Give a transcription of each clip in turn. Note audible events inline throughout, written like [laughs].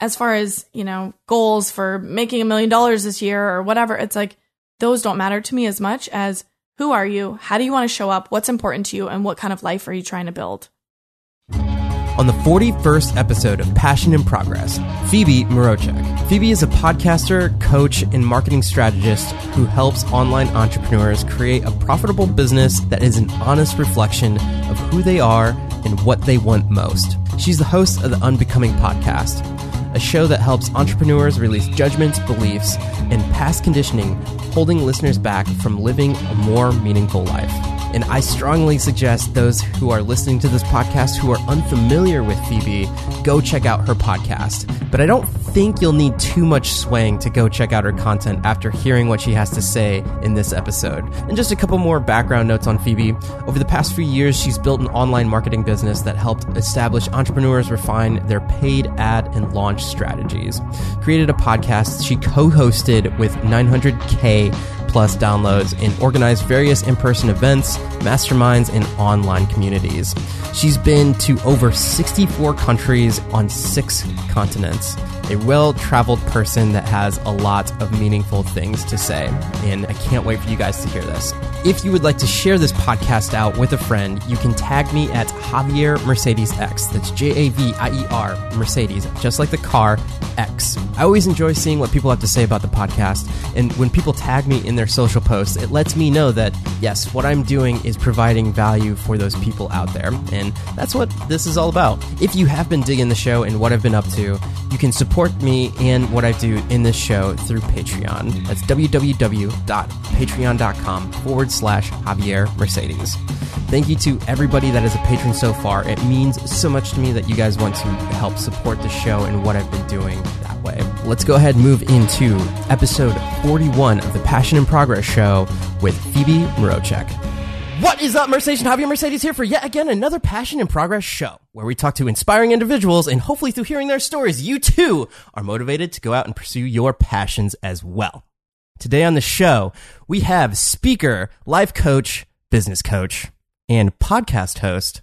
as far as, you know, goals for making a million dollars this year or whatever, it's like those don't matter to me as much as who are you? How do you want to show up? What's important to you? And what kind of life are you trying to build? On the 41st episode of Passion in Progress, Phoebe Mroczek. Phoebe is a podcaster, coach, and marketing strategist who helps online entrepreneurs create a profitable business that is an honest reflection of who they are and what they want most. She's the host of the Unbecoming podcast, a show that helps entrepreneurs release judgments, beliefs, and past conditioning, holding listeners back from living a more meaningful life. And I strongly suggest those who are listening to this podcast who are unfamiliar with Phoebe go check out her podcast. But I don't think you'll need too much swaying to go check out her content after hearing what she has to say in this episode. And just a couple more background notes on Phoebe. Over the past few years, she's built an online marketing business that helped establish entrepreneurs refine their paid ad and launch strategies. Created a podcast she co hosted with 900K plus downloads and organized various in person events, masterminds, and online communities. She's been to over 64 countries on six continents. A well traveled person that has a lot of meaningful things to say. And I can't wait for you guys to hear this. If you would like to share this podcast out with a friend, you can tag me at Javier Mercedes X. That's J A V I E R Mercedes, just like the car X. I always enjoy seeing what people have to say about the podcast. And when people tag me in their social posts, it lets me know that, yes, what I'm doing is providing value for those people out there. And that's what this is all about. If you have been digging the show and what I've been up to, you can support me and what I do in this show through Patreon. That's www.patreon.com forward slash Javier Mercedes. Thank you to everybody that is a patron so far. It means so much to me that you guys want to help support the show and what I've been doing that way. Let's go ahead and move into episode 41 of the Passion in Progress show with Phoebe Mroczek. What is up, Mercedes? Javier Mercedes here for yet again another Passion in Progress show, where we talk to inspiring individuals and hopefully through hearing their stories, you too are motivated to go out and pursue your passions as well. Today on the show, we have speaker, life coach, business coach, and podcast host,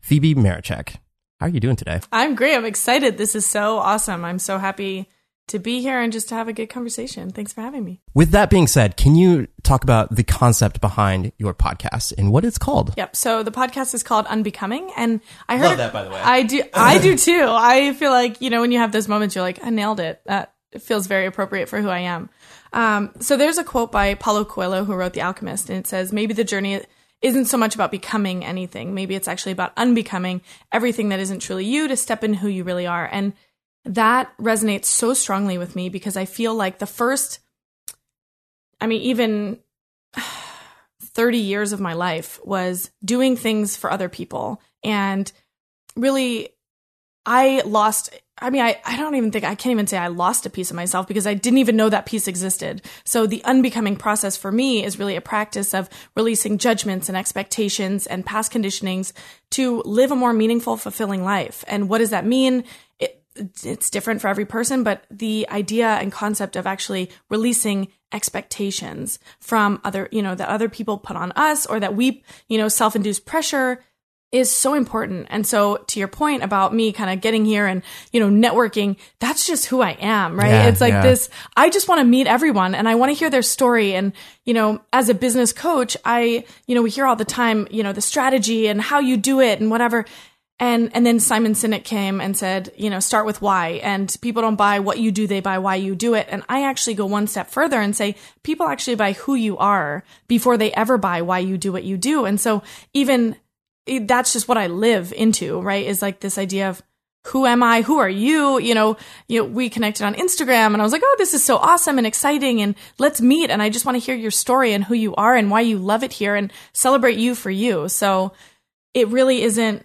Phoebe Mroczek. How are you doing today? I'm great. I'm excited. This is so awesome. I'm so happy to be here and just to have a good conversation. Thanks for having me. With that being said, can you talk about the concept behind your podcast and what it's called? Yep. So the podcast is called Unbecoming, and I heard Love that, by the way. I do. I [laughs] do too. I feel like you know when you have those moments, you're like, I nailed it. That feels very appropriate for who I am. Um, so there's a quote by Paulo Coelho who wrote The Alchemist, and it says, "Maybe the journey." Isn't so much about becoming anything. Maybe it's actually about unbecoming everything that isn't truly you to step in who you really are. And that resonates so strongly with me because I feel like the first, I mean, even [sighs] 30 years of my life was doing things for other people. And really, I lost, I mean, I, I don't even think, I can't even say I lost a piece of myself because I didn't even know that piece existed. So the unbecoming process for me is really a practice of releasing judgments and expectations and past conditionings to live a more meaningful, fulfilling life. And what does that mean? It, it's different for every person, but the idea and concept of actually releasing expectations from other, you know, that other people put on us or that we, you know, self induced pressure is so important. And so to your point about me kind of getting here and, you know, networking, that's just who I am, right? Yeah, it's like yeah. this, I just want to meet everyone and I want to hear their story. And, you know, as a business coach, I, you know, we hear all the time, you know, the strategy and how you do it and whatever. And and then Simon Sinek came and said, you know, start with why. And people don't buy what you do, they buy why you do it. And I actually go one step further and say people actually buy who you are before they ever buy why you do what you do. And so even that's just what I live into, right? Is like this idea of who am I? Who are you? You know, you know, we connected on Instagram and I was like, oh, this is so awesome and exciting and let's meet. And I just want to hear your story and who you are and why you love it here and celebrate you for you. So it really isn't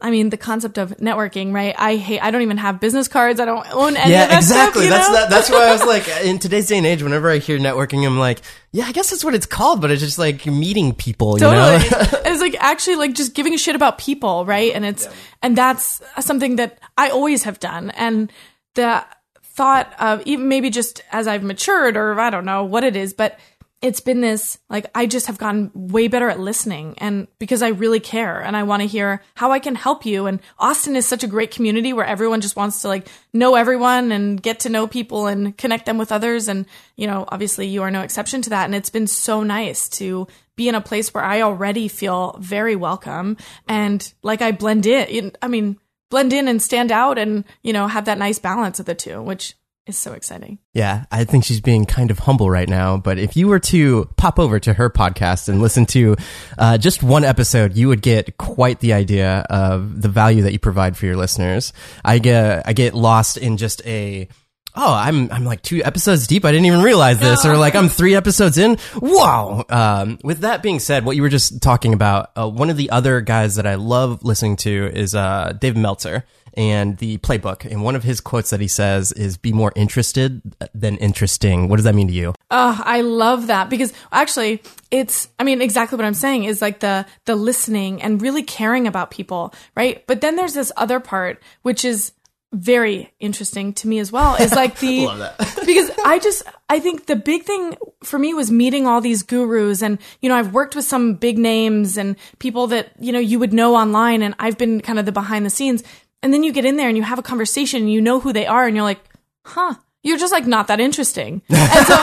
I mean, the concept of networking, right? I hate, I don't even have business cards. I don't own any of yeah, that exactly. stuff. you that's know? that, that's why I was like, [laughs] in today's day and age, whenever I hear networking, I'm like, yeah, I guess that's what it's called, but it's just like meeting people, you totally. know? [laughs] it's like actually like just giving a shit about people, right? And it's and that's something that I always have done. And the thought of even maybe just as I've matured or I don't know what it is, but it's been this like I just have gotten way better at listening and because I really care and I want to hear how I can help you. And Austin is such a great community where everyone just wants to like know everyone and get to know people and connect them with others. And you know obviously you are no exception to that. And it's been so nice to be in a place where I already feel very welcome and like I blend in I mean blend in and stand out and you know have that nice balance of the two which is so exciting. Yeah, I think she's being kind of humble right now. But if you were to pop over to her podcast and listen to uh, just one episode, you would get quite the idea of the value that you provide for your listeners. I get I get lost in just a oh, I'm I'm like two episodes deep. I didn't even realize this, or like I'm three episodes in. Wow. Um, with that being said, what you were just talking about, uh, one of the other guys that I love listening to is uh, Dave Meltzer and the playbook. And one of his quotes that he says is "Be more interested than interesting." What does that mean to you? Oh, I love that because actually, it's I mean exactly what I'm saying is like the the listening and really caring about people, right? But then there's this other part which is very interesting to me as well is like [laughs] the [laughs] because I just I think the big thing for me was meeting all these gurus and you know I've worked with some big names and people that you know you would know online and I've been kind of the behind the scenes and then you get in there and you have a conversation and you know who they are and you're like, huh, you're just like not that interesting. [laughs] And so,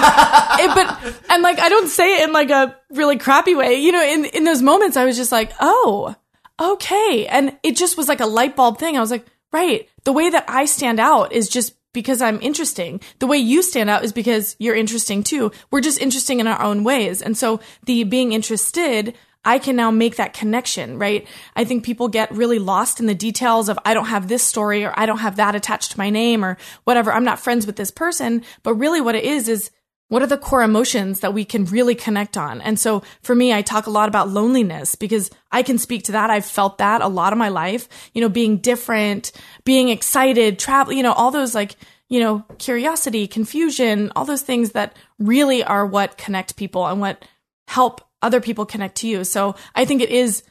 it, but, and like, I don't say it in like a really crappy way. You know, in, in those moments, I was just like, oh, okay. And it just was like a light bulb thing. I was like, right. The way that I stand out is just because I'm interesting. The way you stand out is because you're interesting too. We're just interesting in our own ways. And so the being interested I can now make that connection, right? I think people get really lost in the details of I don't have this story or I don't have that attached to my name or whatever. I'm not friends with this person. But really what it is is what are the core emotions that we can really connect on? And so for me, I talk a lot about loneliness because I can speak to that. I've felt that a lot of my life, you know, being different, being excited, travel, you know, all those like, you know, curiosity, confusion, all those things that really are what connect people and what help other people connect to you. So I think it is,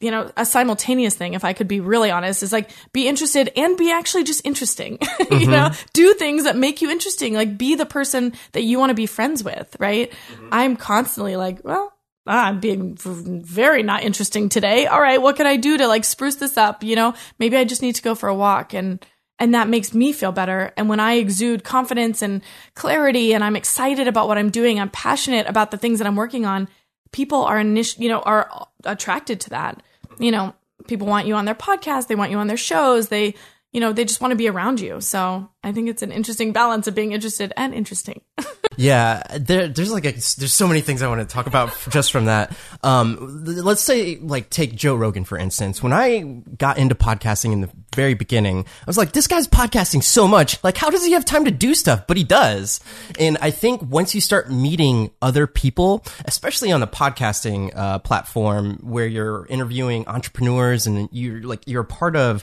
you know, a simultaneous thing, if I could be really honest, is like be interested and be actually just interesting. [laughs] Mm-hmm. you know, do things that make you interesting. Like be the person that you want to be friends with, right? Mm-hmm. I'm constantly like, well, I'm being very not interesting today. All right, what can I do to like spruce this up? You know, maybe I just need to go for a walk and and that makes me feel better. And when I exude confidence and clarity and I'm excited about what I'm doing, I'm passionate about the things that I'm working on, people are init- you know are attracted to that. You know, people want you on their podcast, they want you on their shows, they you know, they just want to be around you. So I think it's an interesting balance of being interested and interesting. [laughs] yeah, there, there's like a, there's so many things I want to talk about just from that. Um, let's say like take Joe Rogan for instance. When I got into podcasting in the very beginning, I was like, this guy's podcasting so much. Like, how does he have time to do stuff? But he does. And I think once you start meeting other people, especially on the podcasting uh, platform where you're interviewing entrepreneurs and you're like you're a part of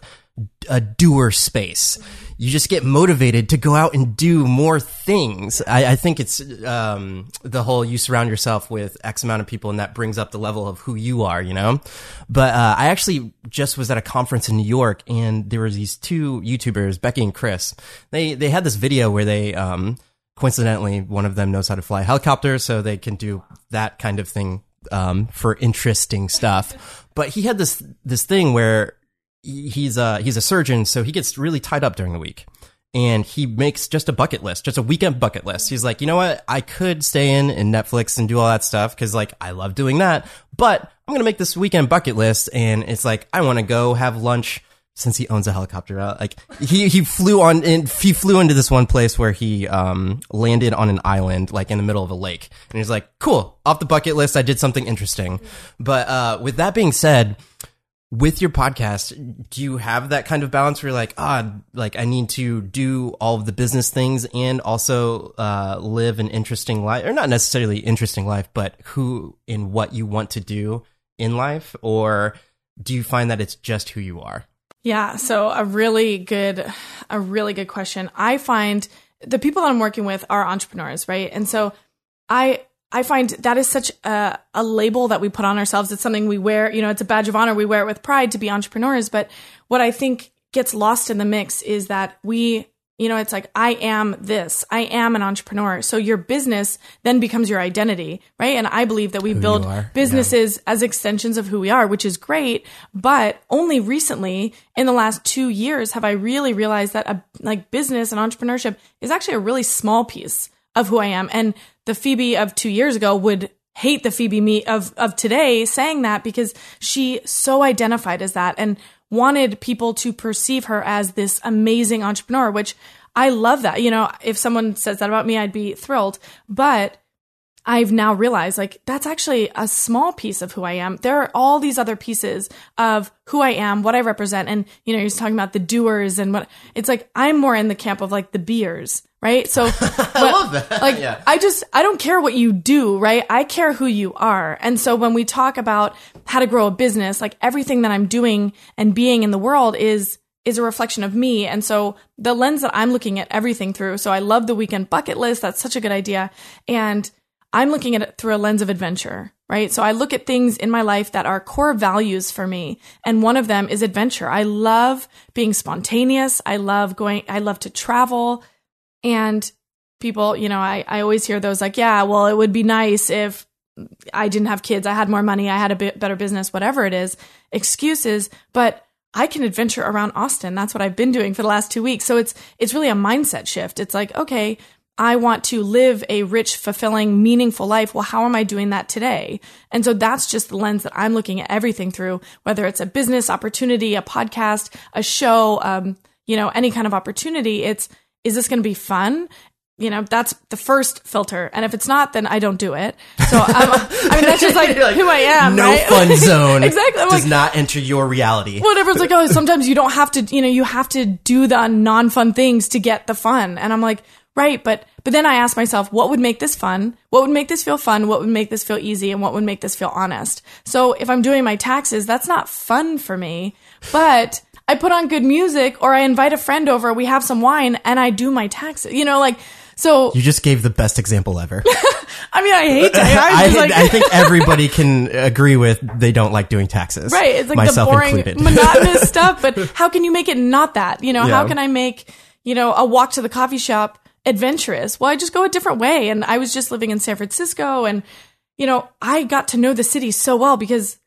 a doer space. You just get motivated to go out and do more things. I, I think it's um, the whole you surround yourself with X amount of people, and that brings up the level of who you are, you know. But uh, I actually just was at a conference in New York, and there were these two YouTubers, Becky and Chris. They they had this video where they um, coincidentally one of them knows how to fly a helicopter, so they can do that kind of thing um, for interesting stuff. But he had this this thing where he's a he's a surgeon, so he gets really tied up during the week. And he makes just a bucket list, just a weekend bucket list. He's like, you know what? I could stay in and Netflix and do all that stuff because like I love doing that, but I'm gonna make this weekend bucket list. And it's like I want to go have lunch since he owns a helicopter. Uh, like he he flew on in, he flew into this one place where he um landed on an island like in the middle of a lake, and he's like, cool, off the bucket list, I did something interesting. But uh, with that being said with your podcast, do you have that kind of balance where you're like, ah, like I need to do all of the business things and also uh, live an interesting life, or not necessarily interesting life, but who and what you want to do in life, or do you find that it's just who you are? Yeah, so a really good, a really good question. I find the people that I'm working with are entrepreneurs, right? And so I I find that is such a, a, label that we put on ourselves. It's something we wear, you know, it's a badge of honor. We wear it with pride to be entrepreneurs. But what I think gets lost in the mix is that we you know, it's like, I am this. I am an entrepreneur. So your business then becomes your identity, right? And I believe that we build are. businesses as extensions of who we are, which is great. But only recently, in the last two years, have I really realized that a, like business and entrepreneurship is actually a really small piece of who I am. And the Phoebe of two years ago would hate the Phoebe me of, of today saying that because she so identified as that. And wanted people to perceive her as this amazing entrepreneur, which I love that. You know, if someone says that about me, I'd be thrilled. But I've now realized like that's actually a small piece of who I am. There are all these other pieces of who I am, what I represent. And, you know, you're talking about the doers and what it's like, I'm more in the camp of like the beers, right? So [laughs] I love that. like yeah. I just I don't care what you do, right? I care who you are. And so when we talk about how to grow a business, like everything that I'm doing and being in the world is is a reflection of me. And so the lens that I'm looking at everything through. So I love the weekend bucket list. That's such a good idea. And I'm looking at it through a lens of adventure, right? So I look at things in my life that are core values for me. And one of them is adventure. I love being spontaneous. I love going, I love to travel. And people, you know, I, I always hear those like, yeah, well, it would be nice if I didn't have kids, I had more money, I had a bit better business, whatever it is, excuses. But I can adventure around Austin. That's what I've been doing for the last two weeks. So it's it's really a mindset shift. It's like, okay, I want to live a rich, fulfilling, meaningful life. Well, how am I doing that today? And so that's just the lens that I'm looking at everything through, whether it's a business opportunity, a podcast, a show, um, you know, any kind of opportunity. It's, is this going to be fun? You know, that's the first filter. And if it's not, then I don't do it. So I'm, I mean, that's just like, [laughs] Like, who I am. no right? fun [laughs] zone exactly. I'm does like, not enter your reality. whatever's like, oh, sometimes you don't have to, you know, you have to do the non-fun things to get the fun. And I'm like, right, but but then I ask myself, what would make this fun? What would make this feel fun? What would make this feel easy? And what would make this feel honest? So if I'm doing my taxes, that's not fun for me, but I put on good music or I invite a friend over, we have some wine and I do my taxes. You know, like so You just gave the best example ever. [laughs] I mean, I hate to. [laughs] I, I, like, I think everybody can agree with they don't like doing taxes. Right. It's like myself the boring, included. monotonous [laughs] stuff. But how can you make it not that? You know, how can I make, you know, a walk to the coffee shop adventurous? Well, I just go a different way. And I was just living in San Francisco and, you know, I got to know the city so well because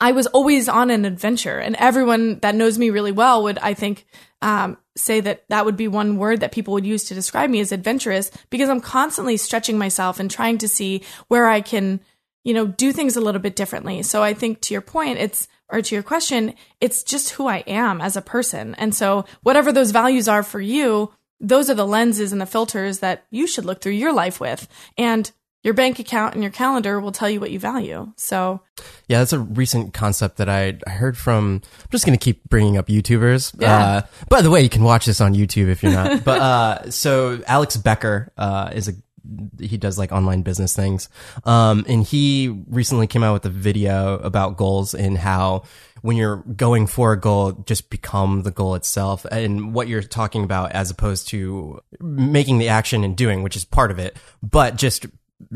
I was always on an adventure. And everyone that knows me really well would, I think, um, say that that would be one word that people would use to describe me as adventurous because I'm constantly stretching myself and trying to see where I can, you know, do things a little bit differently. So I think to your point, it's, or to your question, it's just who I am as a person. And so whatever those values are for you, those are the lenses and the filters that you should look through your life with. And your bank account and your calendar will tell you what you value. So Yeah, that's a recent concept that I I heard from. I'm just going to keep bringing up YouTubers. Yeah. Uh, by the way, you can watch this on YouTube if you're not. [laughs] but uh, so Alex Becker uh, is a he does like online business things, um, and he recently came out with a video about goals and how when you're going for a goal, just become the goal itself and what you're talking about as opposed to making the action and doing, which is part of it, but just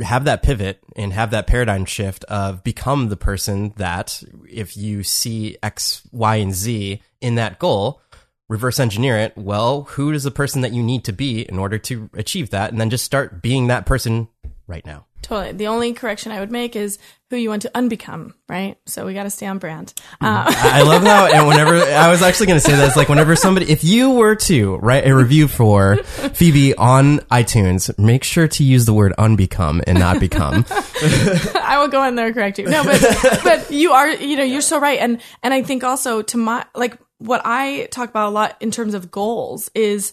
have that pivot and have that paradigm shift of become the person that if you see X, Y, and Z in that goal, reverse engineer it. Well, who is the person that you need to be in order to achieve that? And then just start being that person right now. totally. The only correction I would make is who you want to unbecome, right? So we got to stay on brand. Uh, I I love how, and whenever [laughs] I was actually going to say that, it's like whenever somebody, if you were to write a review for Phoebe on iTunes, make sure to use the word unbecome and not become. [laughs] I will go in there and correct you. No, but but you are you know you're so right, and and I think also to my like what I talk about a lot in terms of goals is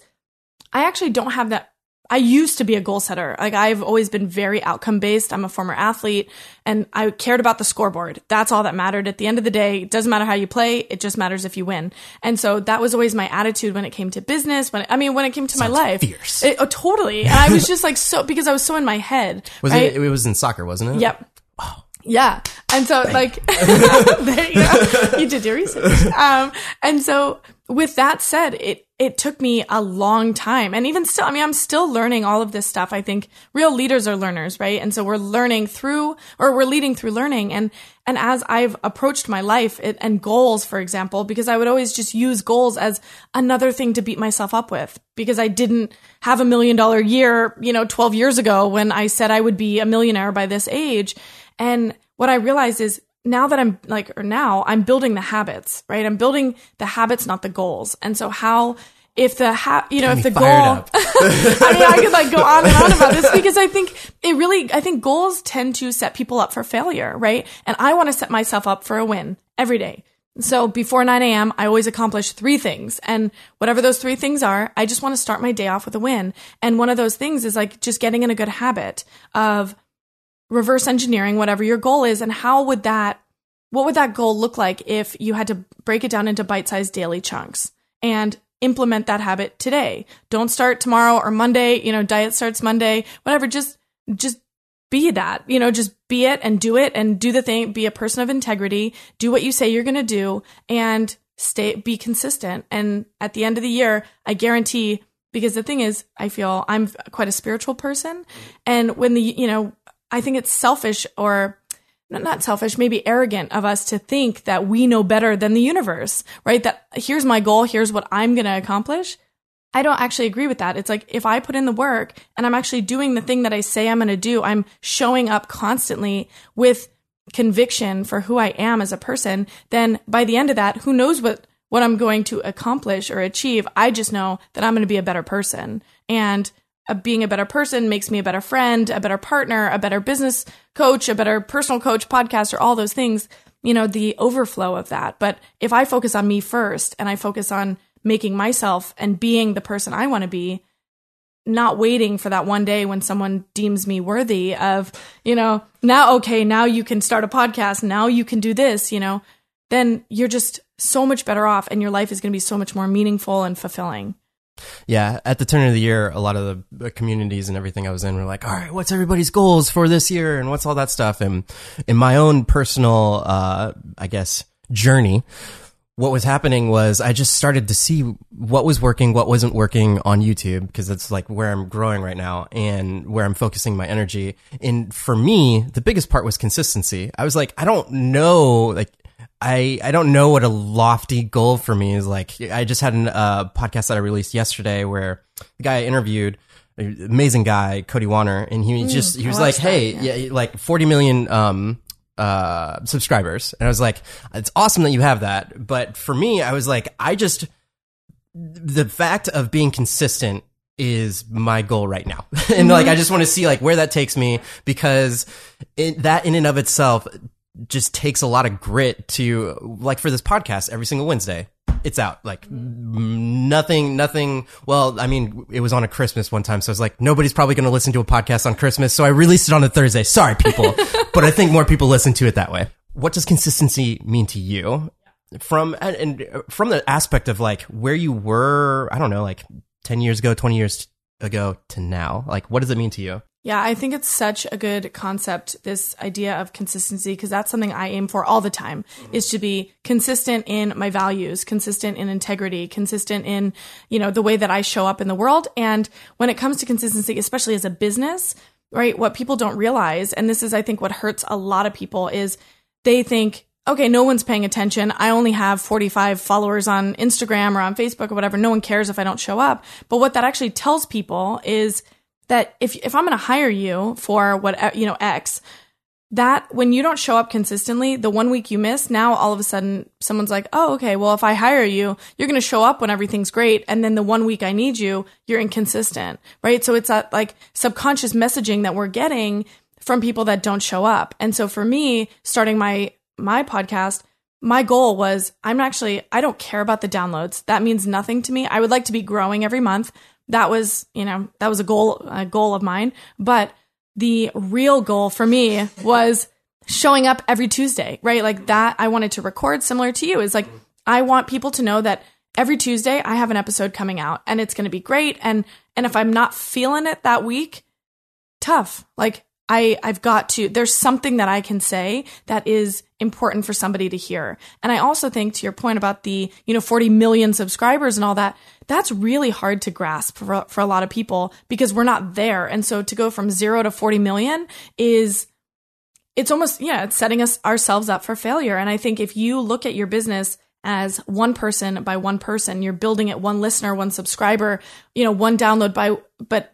I actually don't have that. I used to be a goal setter. Like I've always been very outcome based. I'm a former athlete and I cared about the scoreboard. That's all that mattered. At the end of the day, it doesn't matter how you play. It just matters if you win. And so that was always my attitude when it came to business. When, it, I mean, when it came to my life. fierce. It- oh, totally. And I was just like so, because I was so in my head. [laughs] Was right? it? It was in soccer, wasn't it? Yep. Yeah. And so like [laughs] there you go. You did your research. Um and so with that said, it it took me a long time. And even still, I mean, I'm still learning all of this stuff. I think real leaders are learners, right? And so we're learning through or we're leading through learning. And and as I've approached my life it, and goals, for example, because I would always just use goals as another thing to beat myself up with because I didn't have a million dollar year, you know, 12 years ago when I said I would be a millionaire by this age. And what I realized is now that I'm like, or now I'm building the habits, right? I'm building the habits, not the goals. And so how, if the ha- you know, Got if the goal, [laughs] I mean, I could like go on and on about this because I think it really, I think goals tend to set people up for failure, right? And I want to set myself up for a win every day. So before 9 a.m., I always accomplish three things. And whatever those three things are, I just want to start my day off with a win. And one of those things is like just getting in a good habit of reverse engineering whatever your goal is and how would that what would that goal look like if you had to break it down into bite-sized daily chunks and implement that habit today? Don't start tomorrow or monday you know diet starts monday whatever just just be that you know just be it and do it and do the thing be a person of integrity do what you say you're going to do and stay be consistent. And at the end of the year i guarantee because the thing is i feel i'm quite a spiritual person and when the you know I think it's selfish or not selfish, maybe arrogant of us to think that we know better than the universe, right? That here's my goal, here's what I'm going to accomplish. I don't actually agree with that. It's like if I put in the work and I'm actually doing the thing that I say I'm going to do, I'm showing up constantly with conviction for who I am as a person, then by the end of that, who knows what what I'm going to accomplish or achieve? I just know that I'm going to be a better person. And uh, being a better person makes me a better friend, a better partner, a better business coach, a better personal coach, podcaster, all those things, you know, the overflow of that. But if I focus on me first and I focus on making myself and being the person I want to be, not waiting for that one day when someone deems me worthy of, you know, now, okay, now you can start a podcast. Now you can do this, you know, then you're just so much better off and your life is going to be so much more meaningful and fulfilling. Yeah, at the turn of the year, a lot of the communities and everything I was in were like, "All right, what's everybody's goals for this year, and what's all that stuff?" And in my own personal, uh, I guess, journey, what was happening was I just started to see what was working, what wasn't working on YouTube because that's like where I'm growing right now and where I'm focusing my energy. And for me, the biggest part was consistency. I was like, I don't know, like I, I don't know what a lofty goal for me is like. I just had a uh, podcast that I released yesterday where the guy I interviewed, amazing guy, Cody Warner, and he just, he was like, that, Hey, yeah. yeah, like 40 million, um, uh, subscribers. And I was like, it's awesome that you have that. But for me, I was like, I just, the fact of being consistent is my goal right now. [laughs] and like, I just want to see like where that takes me because it, that in and of itself just takes a lot of grit to like for this podcast every single Wednesday. It's out like nothing, nothing. Well, I mean, it was on a Christmas one time, so I was like, nobody's probably going to listen to a podcast on Christmas, so I released it on a Thursday. Sorry, people, [laughs] but I think more people listen to it that way. What does consistency mean to you? From and, and uh, from the aspect of like where you were, I don't know, like ten years ago, twenty years ago to now. Like, what does it mean to you? Yeah, I think it's such a good concept, this idea of consistency, because that's something I aim for all the time is to be consistent in my values, consistent in integrity, consistent in, you know, the way that I show up in the world. And when it comes to consistency, especially as a business, right, what people don't realize, and this is, I think, what hurts a lot of people is they think, okay, no one's paying attention. I only have 45 followers on Instagram or on Facebook or whatever. No one cares if I don't show up. But what that actually tells people is, that if if I'm going to hire you for what you know X, that when you don't show up consistently, the one week you miss, now all of a sudden someone's like, "Oh, okay, well if I hire you, you're going to show up when everything's great, and then the one week I need you, you're inconsistent." Right? So it's that like subconscious messaging that we're getting from people that don't show up. And so for me, starting my my podcast, my goal was I'm actually I don't care about the downloads. That means nothing to me. I would like to be growing every month that was you know that was a goal a goal of mine. But the real goal for me was showing up every tuesday right? Like that i wanted to record similar to you. Is like i want people to know that every tuesday i have an episode coming out and it's going to be great. And and if i'm not feeling it that week tough. Like I, I've got to, there's something that I can say that is important for somebody to hear. And I also think to your point about the, you know, 40 million subscribers and all that, that's really hard to grasp for, for a lot of people because we're not there. And so to go from zero to 40 million is, it's almost, yeah, it's setting us ourselves up for failure. And I think if you look at your business as one person by one person, you're building it one listener, one subscriber, you know, one download by, but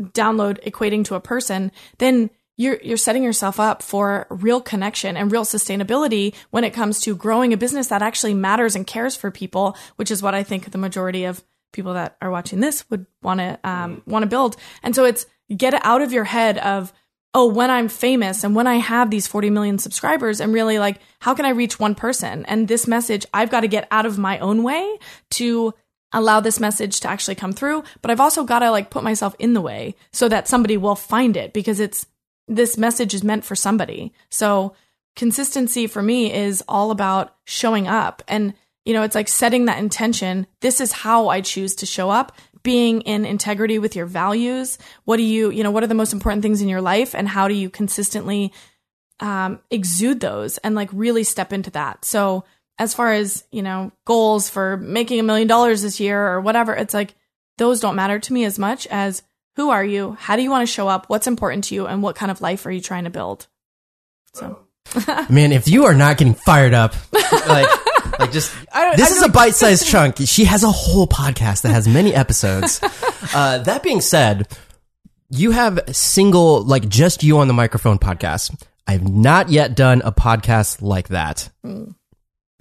download equating to a person, then you're you're setting yourself up for real connection and real sustainability when it comes to growing a business that actually matters and cares for people, which is what I think the majority of people that are watching this would want to um, want to build. And so it's get it out of your head of oh when I'm famous and when I have these 40 million subscribers and really like how can I reach one person and this message I've got to get out of my own way to allow this message to actually come through but I've also got to like put myself in the way so that somebody will find it because it's this message is meant for somebody. So consistency for me is all about showing up and you know, it's like setting that intention. This is how I choose to show up, being in integrity with your values. What do you, you know, what are the most important things in your life and how do you consistently um, exude those and like really step into that? So, as far as, you know, goals for making a million dollars this year or whatever, it's like those don't matter to me as much as who are you? How do you want to show up? What's important to you? And what kind of life are you trying to build? So, [laughs] man, if you are not getting fired up, like, [laughs] like just this is a bite-sized chunk. She has a whole podcast that has many episodes. [laughs] Uh, that being said, you have single, like just you on the microphone podcast. I've not yet done a podcast like that. Mm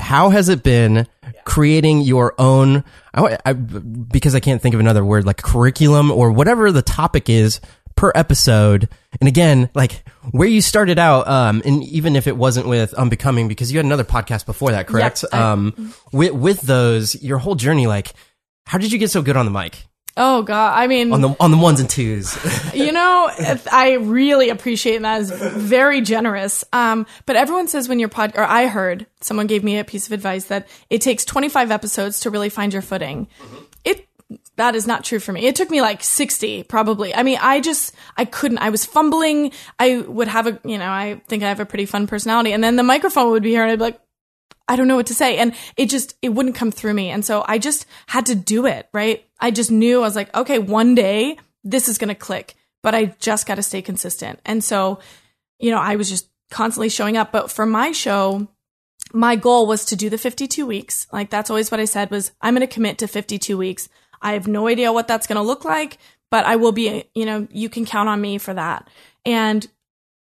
how has it been creating your own I, I, because i can't think of another word like curriculum or whatever the topic is per episode? And again like where you started out um and even if it wasn't with unbecoming because you had another podcast before that correct? Yep, I, um with with those your whole journey like how did you get so good on the mic Oh god, I mean on the on the ones and twos. [laughs] you know, I really appreciate that. Is very generous. Um, but everyone says when you're pod, or I heard someone gave me a piece of advice that it takes 25 episodes to really find your footing. Mm-hmm. It that is not true for me. It took me like 60 probably. I mean, I just I couldn't. I was fumbling. I would have a, you know, I think I have a pretty fun personality and then the microphone would be here and I'd be like I don't know what to say. And it just, it wouldn't come through me. And so I just had to do it, right? I just knew I was like, okay, one day this is going to click, but I just got to stay consistent. And so, you know, I was just constantly showing up. But for my show, my goal was to do the 52 weeks. Like that's always what I said was I'm going to commit to 52 weeks. I have no idea what that's going to look like, but I will be, you know, you can count on me for that. And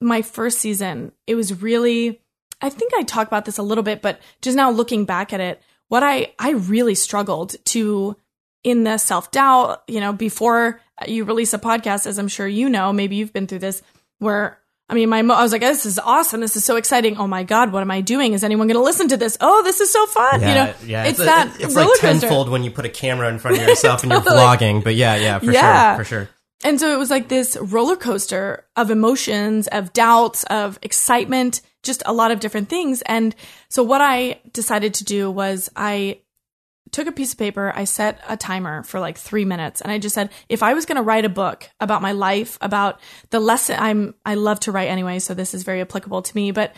my first season, it was really, I think I talked about this a little bit, but just now looking back at it, what I, I really struggled to in the self doubt, you know, before you release a podcast, as I'm sure you know, maybe you've been through this where I mean, my mo- I was like, this is awesome. This is so exciting. Oh my god, what am I doing? Is anyone going to listen to this? Oh, this is so fun. Yeah, you know, yeah, it's, it's that it's like tenfold when you put a camera in front of yourself totally. and you're [laughs] vlogging. But yeah, yeah, for yeah. sure, for sure. And so it was like this roller coaster of emotions, of doubts, of excitement, just a lot of different things. And so what I decided to do was I took a piece of paper, I set a timer for like three minutes, and I just said, if I was going to write a book about my life, about the lesson, I'm, I love to write anyway, so this is very applicable to me, but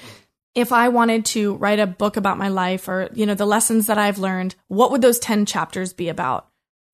if I wanted to write a book about my life or, you know, the lessons that I've learned, what would those 10 chapters be about?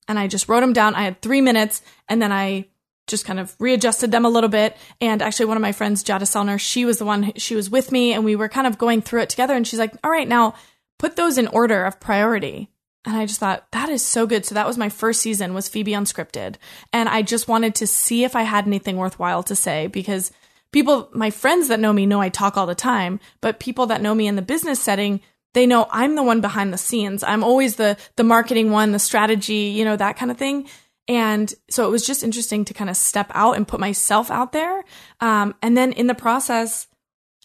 And I just wrote them down. I had three minutes and then I just kind of readjusted them a little bit. And actually, one of my friends, Jada Selner, she was the one, she was with me and we were kind of going through it together. And she's like, all right, now put those in order of priority. And I just thought that is so good. So that was my first season was Phoebe Unscripted. And I just wanted to see if I had anything worthwhile to say because people, my friends that know me know I talk all the time, but people that know me in the business setting, they know I'm the one behind the scenes. I'm always the the marketing one, the strategy, you know, that kind of thing. And so it was just interesting to kind of step out and put myself out there. Um, and then in the process,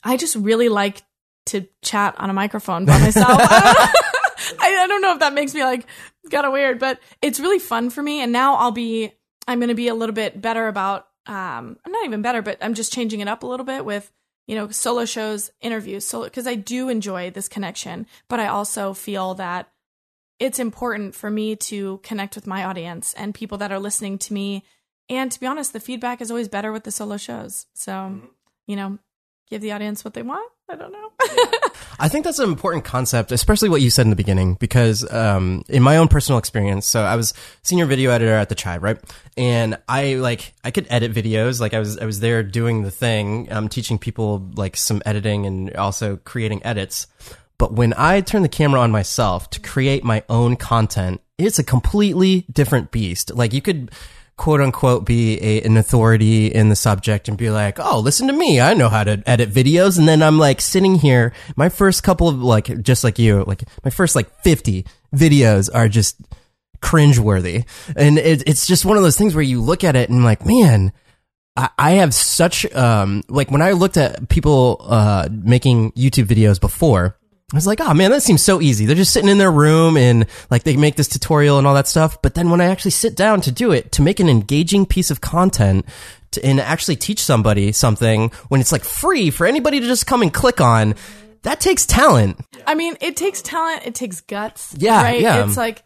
I just really like to chat on a microphone by myself. [laughs] [laughs] [laughs] I, I, don't know if that makes me like kind of weird, but it's really fun for me. And now I'll be, I'm going to be a little bit better about, um, I'm not even better, but I'm just changing it up a little bit with, you know, solo shows, interviews. So, cause I do enjoy this connection, but I also feel that it's important for me to connect with my audience and people that are listening to me And to be honest, the feedback is always better with the solo shows. So, you know, give the audience what they want. I don't know. [laughs] I think that's an important concept, especially what you said in the beginning, because um, in my own personal experience, so I was senior video editor at the Chive, right? And I like I could edit videos, like I was I was there doing the thing, um, teaching people like some editing and also creating edits. But when I turn the camera on myself to create my own content, it's a completely different beast. Like you could quote unquote be a, an authority in the subject and be like, oh, listen to me. I know how to edit videos. And then I'm like sitting here, my first couple of like, just like you, like my first like 50 videos are just cringeworthy. And it, it's just one of those things where you look at it and like, man, I, I have such, um, like when I looked at people, uh, making YouTube videos before, I was like, oh man, that seems so easy. They're just sitting in their room and like they make this tutorial and all that stuff. But then when I actually sit down to do it, to make an engaging piece of content to, and actually teach somebody something when it's like free for anybody to just come and click on, that takes talent. I mean, it takes talent, it takes guts. Yeah, Right? yeah. It's like,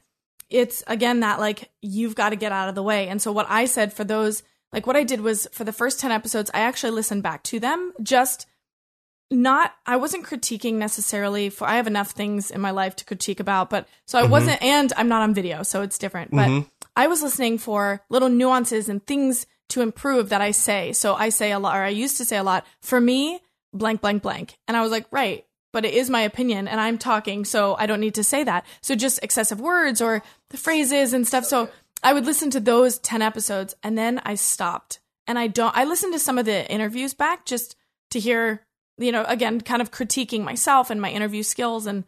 it's again that like, you've got to get out of the way. And so, what I said for those, like, what I did was for the first 10 episodes, I actually listened back to them just not I wasn't critiquing necessarily for I have enough things in my life to critique about, but so I mm-hmm. wasn't and I'm not on video, so it's different. But mm-hmm. I was listening for little nuances and things to improve that I say. So I say a lot or I used to say a lot, for me, blank, blank, blank. And I was like, right, but it is my opinion and I'm talking, so I don't need to say that. So just excessive words or the phrases and stuff. So I would listen to those 10 episodes and then I stopped. And I don't I listened to some of the interviews back just to hear you know, again, kind of critiquing myself and my interview skills. And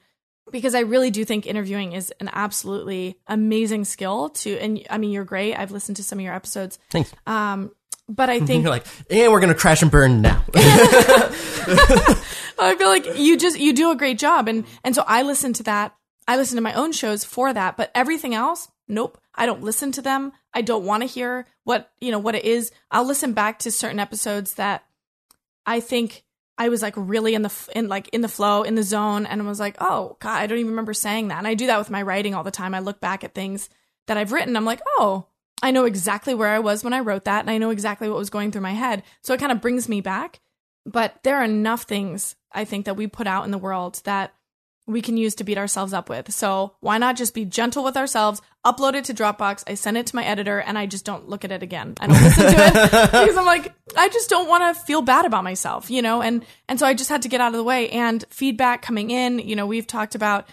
because I really do think interviewing is an absolutely amazing skill to, and I mean, you're great. I've listened to some of your episodes. Thanks. Um, but I [laughs] think You're like, and we're gonna crash and burn now. [laughs] I feel like you just you do a great job, and and so I listen to that. I listen to my own shows for that, but everything else, nope. I don't listen to them. I don't want to hear what you know what it is. I'll listen back to certain episodes that I think I was like really in the in like in the flow in the zone, and was like, oh god, I don't even remember saying that. And I do that with my writing all the time. I look back at things that I've written. I'm like, oh, I know exactly where I was when I wrote that, and I know exactly what was going through my head. So it kind of brings me back. But there are enough things I think that we put out in the world that we can use to beat ourselves up with. So why not just be gentle with ourselves, upload it to Dropbox, I send it to my editor, and I just don't look at it again. I don't listen to it [laughs] because I'm like, I just don't want to feel bad about myself, you know? And and so I just had to get out of the way. And feedback coming in, you know, we've talked about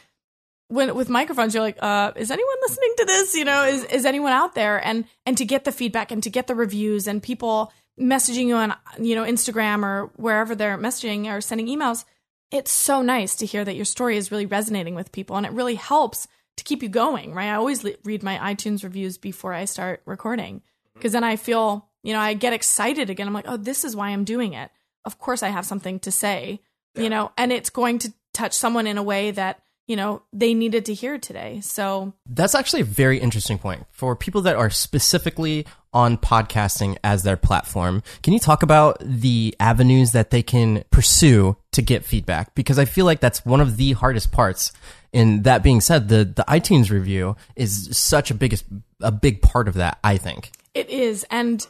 when with microphones, you're like, uh, is anyone listening to this? You know, is is anyone out there? And and to get the feedback and to get the reviews and people messaging you on you know Instagram or wherever they're messaging or sending emails, it's so nice to hear that your story is really resonating with people, and it really helps to keep you going. Right? I always le- read my iTunes reviews before I start recording because then I feel you know I get excited again. I'm like, oh, this is why I'm doing it. Of course, I have something to say, you know, and it's going to touch someone in a way that you know they needed to hear today. So That's actually a very interesting point for people that are specifically on podcasting as their platform. Can you talk about the avenues that they can pursue to get feedback? Because I feel like that's one of the hardest parts. And that being said, the the iTunes review is such a biggest a big part of that. I think. It is, and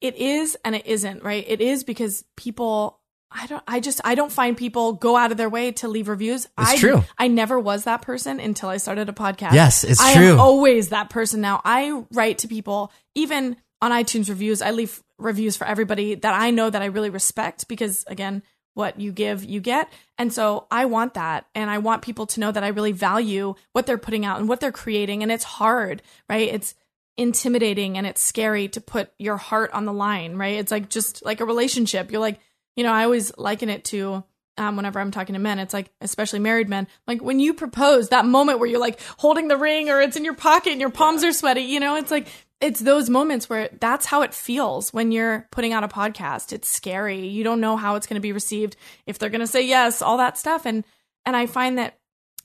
it is, and it isn't, right? It is because people. I don't. I just. I don't find people go out of their way to leave reviews. It's I, true. I never was that person until I started a podcast. Yes, it's I true. am always that person now. I write to people, even on iTunes reviews. I leave reviews for everybody that I know that I really respect because, again, what you give, you get. And so I want that. And I want people to know that I really value what they're putting out and what they're creating. And it's hard, right? It's intimidating and it's scary to put your heart on the line, right? It's like just like a relationship. You're like, you know, I always liken it to um, whenever I'm talking to men, it's like, especially married men, like when you propose, that moment where you're like holding the ring or it's in your pocket and your palms are sweaty, you know, it's like, it's those moments where that's how it feels when you're putting out a podcast. It's scary. You don't know how it's going to be received, if they're going to say yes, all that stuff. And, and I find that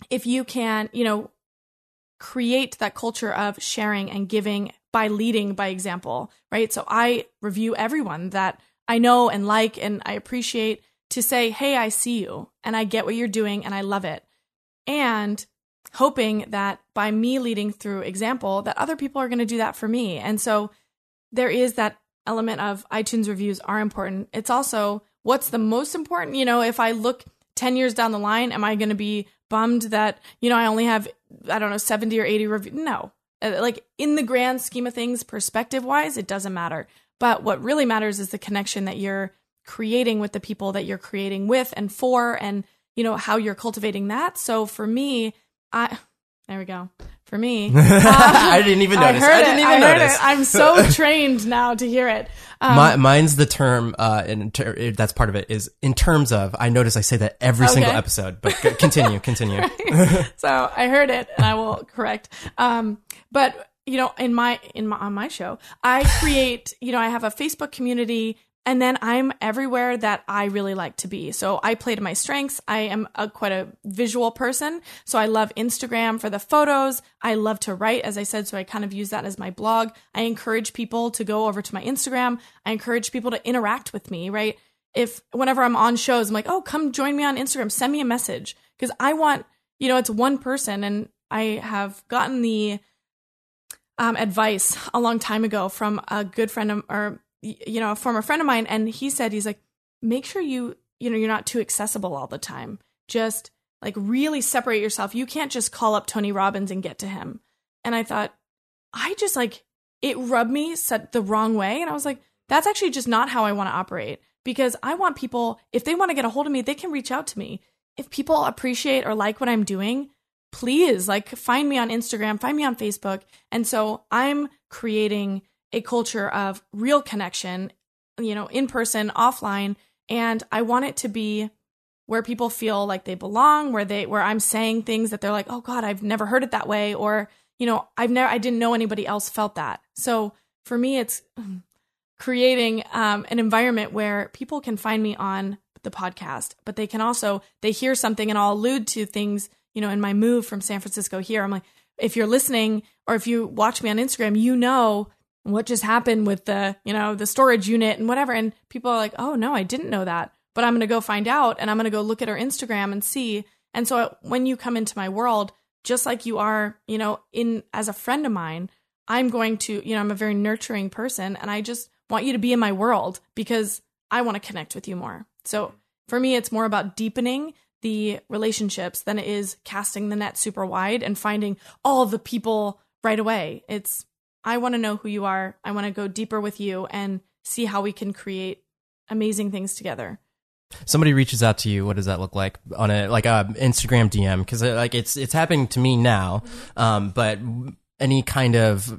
if you can, you know, create that culture of sharing and giving by leading by example, right? So I review everyone that I know and like and I appreciate to say, hey, I see you and I get what you're doing and I love it. And hoping that by me leading through example, that other people are going to do that for me. And so there is that element of iTunes reviews are important. It's also what's the most important. You know, if I look 10 years down the line, am I going to be bummed that, you know, I only have, I don't know, 70 or 80 reviews? No. Uh, like in the grand scheme of things, perspective wise, it doesn't matter. But what really matters is the connection that you're creating with the people that you're creating with and for, and, you know, how you're cultivating that. So for me, I, there we go. For me, uh, [laughs] I didn't even notice. I, I didn't it. even I notice. It. I'm so [laughs] trained now to hear it. Um, My, mine's the term, uh, in ter- that's part of it is in terms of. I notice I say that every okay. single episode, but continue, continue. [laughs] so I heard it, and I will correct. Um, but you know, in my in my on my show, I create. You know, I have a Facebook community and then I'm everywhere that I really like to be. So I play to my strengths. I am a, quite a visual person. So I love Instagram for the photos. I love to write, as I said. So I kind of use that as my blog. I encourage people to go over to my Instagram. I encourage people to interact with me, right? If whenever I'm on shows, I'm like, oh, come join me on Instagram. Send me a message. Because I want, you know, it's one person. And I have gotten the um, advice a long time ago from a good friend of, or you know, a former friend of mine, and he said, he's like, make sure you, you know, you're not too accessible all the time. Just like really separate yourself. You can't just call up Tony Robbins and get to him. And I thought, I just like, it rubbed me set the wrong way. And I was like, that's actually just not how I want to operate because I want people, if they want to get a hold of me, they can reach out to me. If people appreciate or like what I'm doing, please like find me on Instagram, find me on Facebook. And so I'm creating a culture of real connection, you know, in person, offline, and I want it to be where people feel like they belong, where they where I'm saying things that they're like, "Oh god, I've never heard it that way," or, you know, I've never I didn't know anybody else felt that. So, for me it's [clears throat] creating um, an environment where people can find me on the podcast, but they can also they hear something and I'll allude to things, you know, in my move from San Francisco here. I'm like, if you're listening or if you watch me on Instagram, you know what just happened with the, you know, the storage unit and whatever. And people are like, oh no, I didn't know that. But I'm going to go find out and I'm going to go look at her Instagram and see. And so when you come into my world, just like you are, you know, in as a friend of mine, I'm going to, you know, I'm a very nurturing person and I just want you to be in my world because I want to connect with you more. So for me, it's more about deepening the relationships than it is casting the net super wide and finding all the people right away. It's I want to know who you are. I want to go deeper with you and see how we can create amazing things together. Somebody reaches out to you. What does that look like on a like a Instagram DM? Because uh, like it's it's happening to me now. Um, but any kind of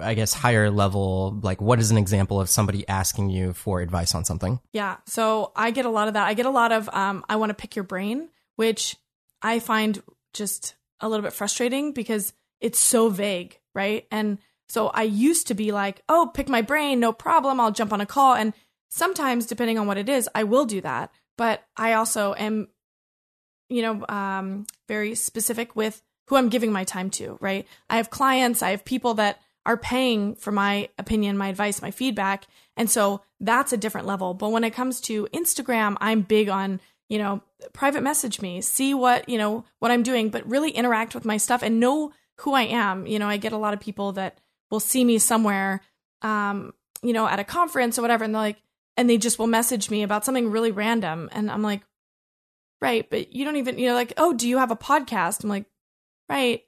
I guess higher level, like what is an example of somebody asking you for advice on something? Yeah. So I get a lot of that. I get a lot of um, I want to pick your brain, which I find just a little bit frustrating because it's so vague, right? And so I used to be like, oh, pick my brain, no problem. I'll jump on a call. And sometimes, depending on what it is, I will do that. But I also am, you know, um, very specific with who I'm giving my time to, right? I have clients, I have people that are paying for my opinion, my advice, my feedback. And so that's a different level. But when it comes to Instagram, I'm big on, you know, private message me, see what, you know, what I'm doing, but really interact with my stuff and know who I am. You know, I get a lot of people that will see me somewhere, um, you know, at a conference or whatever, and they're like, and they just will message me about something really random, and I'm like, right, but you don't even, you know, like, oh, do you have a podcast? I'm like, right.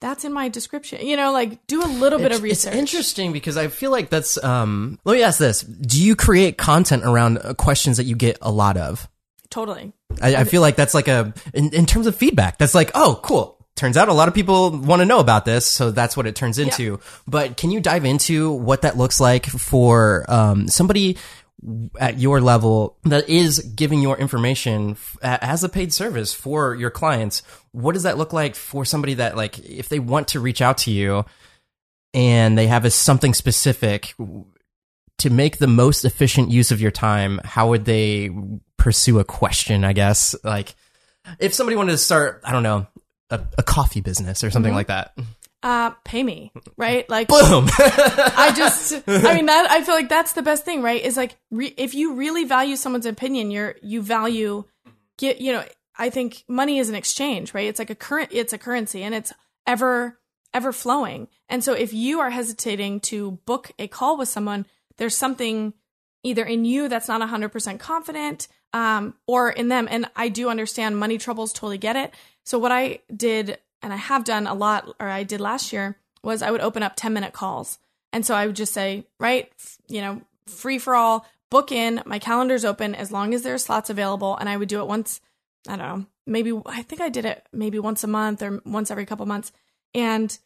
That's in my description. You know, like do a little bit of research. It's interesting because I feel like that's. um Let me ask this: Do you create content around uh, questions that you get a lot of? Totally. I, I feel like that's like a in, in terms of feedback. That's like, oh, cool turns out a lot of people want to know about this, so that's what it turns into. Yeah. But can you dive into what that looks like for um, somebody at your level that is giving your information as a paid service for your clients? What does that look like for somebody that like if they want to reach out to you and they have a something specific to make the most efficient use of your time? How would they pursue a question? I guess like if somebody wanted to start, I don't know, a, a coffee business or something mm-hmm. like that? Uh, pay me, right? Like, boom. [laughs] I just, I mean, that, I feel like that's the best thing, right? Is like, re- if you really value someone's opinion, you're, you value, get, you know, I think money is an exchange, right? It's like a current, it's a currency and it's ever ever flowing. And so if you are hesitating to book a call with someone, there's something either in you that's not 100% confident um, or in them. And I do understand money troubles, totally get it. So what I did, and I have done a lot, or I did last year, was I would open up 10 minute calls. And so I would just say, right, you know, free for all, book in, my calendar's open as long as there's slots available. And I would do it once, I don't know, maybe I think I did it maybe once a month or once every couple months. And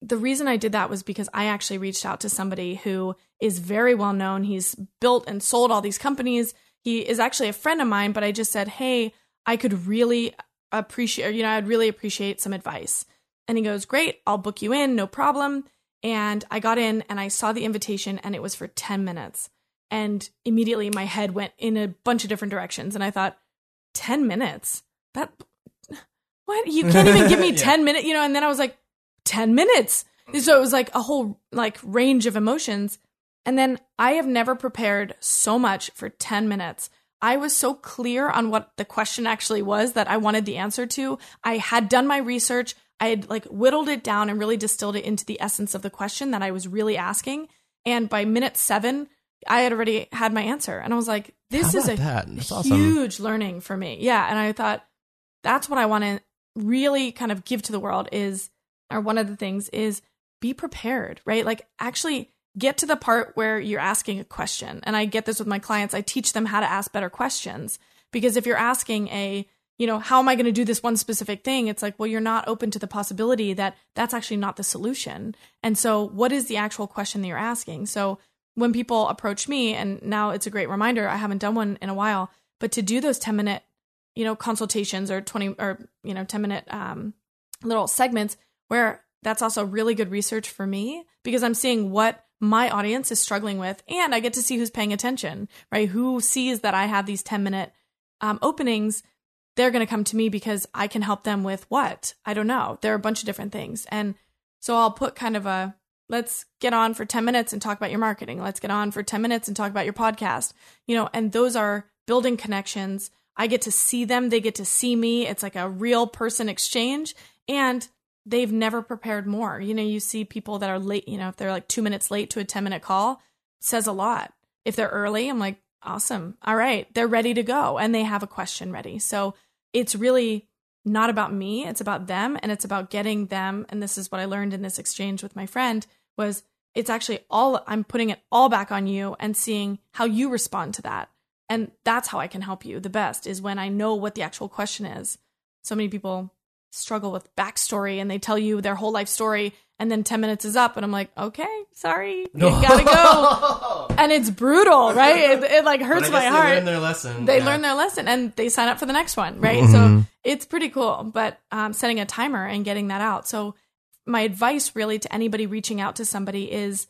the reason I did that was because I actually reached out to somebody who is very well known. He's built and sold all these companies. He is actually a friend of mine, but I just said, Hey, I could really appreciate, you know, I'd really appreciate some advice. And he goes, Great, I'll book you in, no problem. And I got in and I saw the invitation and it was for 10 minutes. And immediately my head went in a bunch of different directions. And I thought, 10 minutes? That, [laughs] what? You can't even give me [laughs] yeah. 10 minutes, you know? And then I was like, 10 minutes. So it was like a whole like range of emotions. And then I have never prepared so much for 10 minutes. I was so clear on what the question actually was that I wanted the answer to. I had done my research. I had like whittled it down and really distilled it into the essence of the question that I was really asking. And by minute seven, I had already had my answer. And I was like, this is a huge awesome. learning for me. Yeah. And I thought that's what I want to really kind of give to the world is or one of the things is be prepared, right? Like actually get to the part where you're asking a question. And I get this with my clients. I teach them how to ask better questions because if you're asking a, you know, how am I going to do this one specific thing? It's like, well, you're not open to the possibility that that's actually not the solution. And so, what is the actual question that you're asking? So, when people approach me, and now it's a great reminder, I haven't done one in a while, but to do those 10 minute, you know, consultations or 20 or, you know, 10 minute um, little segments, where that's also really good research for me because I'm seeing what my audience is struggling with and I get to see who's paying attention, right? Who sees that I have these 10 minute um, openings. They're going to come to me because I can help them with what? I don't know. There are a bunch of different things. And so I'll put kind of a let's get on for 10 minutes and talk about your marketing. Let's get on for 10 minutes and talk about your podcast. You know, and those are building connections. I get to see them, they get to see me. It's like a real person exchange. And they've never prepared more. You know, you see people that are late, you know, if they're like two minutes late to a 10 minute call, says a lot. If they're early, I'm like, awesome. All right. They're ready to go and they have a question ready. So it's really not about me. It's about them and it's about getting them. And this is what I learned in this exchange with my friend was it's actually all, I'm putting it all back on you and seeing how you respond to that. And that's how I can help you the best is when I know what the actual question is. So many people struggle with backstory and they tell you their whole life story and then 10 minutes is up and i'm like okay sorry [laughs] you gotta go. And it's brutal right? It, it like hurts my heart. they learn their lesson they yeah. learn their lesson and they sign up for the next one right? Mm-hmm. so it's pretty cool but um, setting a timer and getting that out. So my advice really to anybody reaching out to somebody is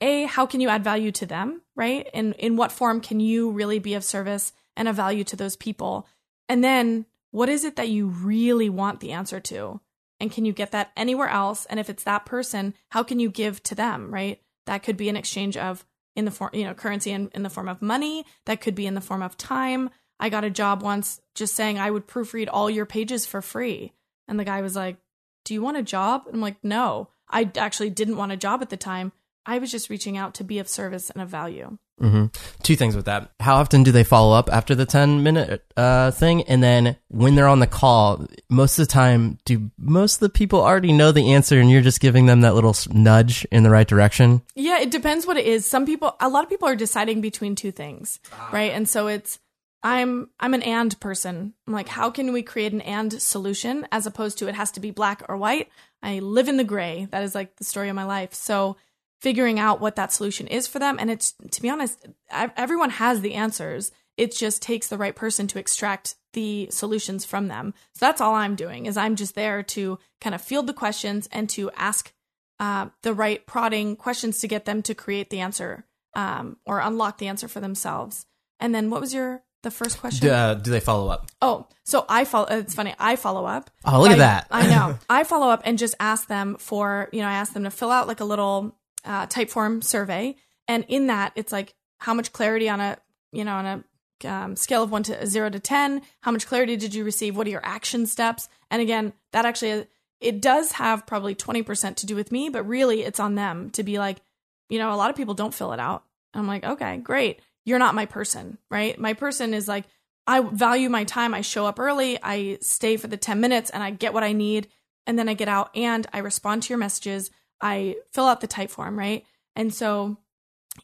a how can you add value to them right? And in what form can you really be of service and of value to those people? And then what is it that you really want the answer to? And can you get that anywhere else? And if it's that person, how can you give to them, right? That could be an exchange of in the form, you know, currency in, in the form of money. That could be in the form of time. I got a job once just saying I would proofread all your pages for free. And the guy was like, Do you want a job? I'm like, No, I actually didn't want a job at the time. I was just reaching out to be of service and of value. Mm-hmm. Two things with that. How often do they follow up after the 10 minute uh, thing? And then when they're on the call, most of the time, do most of the people already know the answer and you're just giving them that little nudge in the right direction? Yeah, it depends what it is. Some people, a lot of people are deciding between two things, ah. right? And so it's, I'm I'm an and person. I'm like, how can we create an and solution as opposed to it has to be black or white? I live in the gray. That is like the story of my life. So figuring out what that solution is for them. And it's, to be honest, everyone has the answers. It just takes the right person to extract the solutions from them. So that's all I'm doing is I'm just there to kind of field the questions and to ask uh, the right prodding questions to get them to create the answer um, or unlock the answer for themselves. And then what was your the first question? Do, uh, do they follow up? Oh, so I follow. It's funny. I follow up. Oh, look at that! I know. [laughs] I follow up and just ask them for you know I ask them to fill out like a little uh, Typeform survey, and in that it's like how much clarity on a you know on a um, scale of one to zero to ten, how much clarity did you receive? What are your action steps? And again, that actually it does have probably 20% to do with me, but really it's on them to be like, you know, a lot of people don't fill it out. I'm like, okay, great. You're not my person, right? My person is like, I value my time. I show up early, I stay for the 10 minutes, and I get what I need. And then I get out and I respond to your messages. I fill out the Typeform, right? And so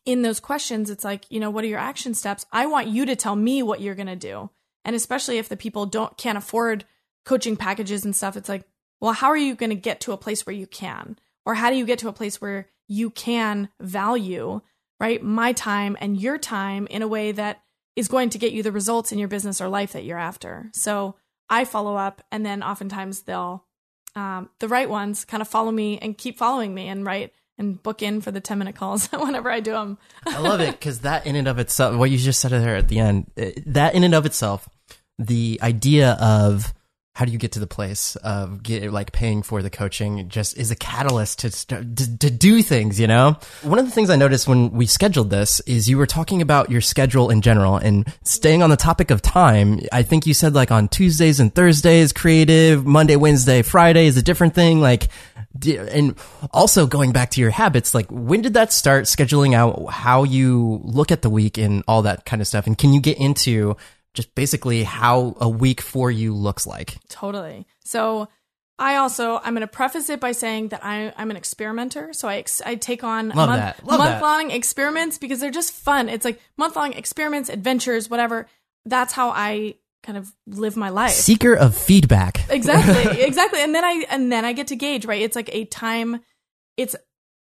in those questions, it's like, you know, what are your action steps? I want you to tell me what you're going to do. And especially if the people don't can't afford coaching packages and stuff, it's like, well, how are you going to get to a place where you can? Or how do you get to a place where you can value, right, my time and your time in a way that is going to get you the results in your business or life that you're after. So I follow up, and then oftentimes they'll, um, the right ones kind of follow me and keep following me and write and book in for the 10 minute calls [laughs] whenever I do them. I love it because that in and of itself, what you just said there at the end, eh, that in and of itself, the idea of how do you get to the place of get, like paying for the coaching? Just is a catalyst to, to, to do things you know? One of the things i noticed when we scheduled this is you were talking about your schedule in general and staying on the topic of time. I think you said like on tuesdays and thursdays creative monday wednesday friday is a different thing like and also going back to your habits like when did that start scheduling out how you look at the week and all that kind of stuff? And can you get into just basically how a week for you looks like. Totally. So I also I'm going to preface it by saying that I I'm an experimenter, so I ex- I take on month, month long experiments because they're just fun. It's like month long experiments, adventures, whatever. That's how I kind of live my life. Seeker of feedback. Exactly. [laughs] exactly. And then I and then I get to gauge, right? It's like a time it's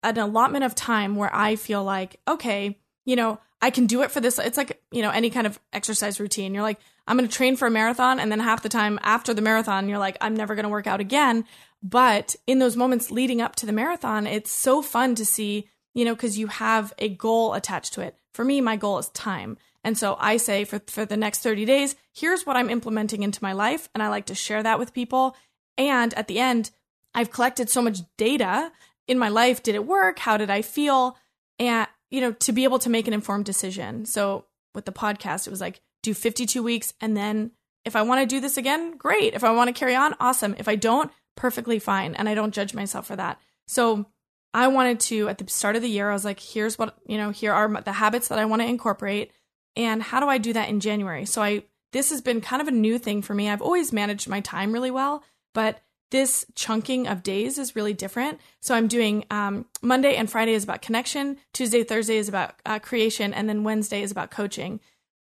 an allotment of time where I feel like, okay, you know, I can do it for this. It's like, you know, any kind of exercise routine. You're like, I'm going to train for a marathon. And then half the time after the marathon, you're like, I'm never going to work out again. But in those moments leading up to the marathon, it's so fun to see, you know, because you have a goal attached to it. For me, my goal is time. And so I say for, for the next 30 days, here's what I'm implementing into my life. And I like to share that with people. And at the end, I've collected so much data in my life. Did it work? How did I feel? And you know, to be able to make an informed decision. So with the podcast, it was like do 52 weeks and then if I want to do this again, great. If I want to carry on, awesome. If I don't, perfectly fine. And I don't judge myself for that. So I wanted to, at the start of the year, I was like, here's what, you know, here are the habits that I want to incorporate. And how do I do that in January? So I, this has been kind of a new thing for me. I've always managed my time really well, but this chunking of days is really different. So I'm doing um, Monday and Friday is about connection, Tuesday, Thursday is about uh, creation, and then Wednesday is about coaching.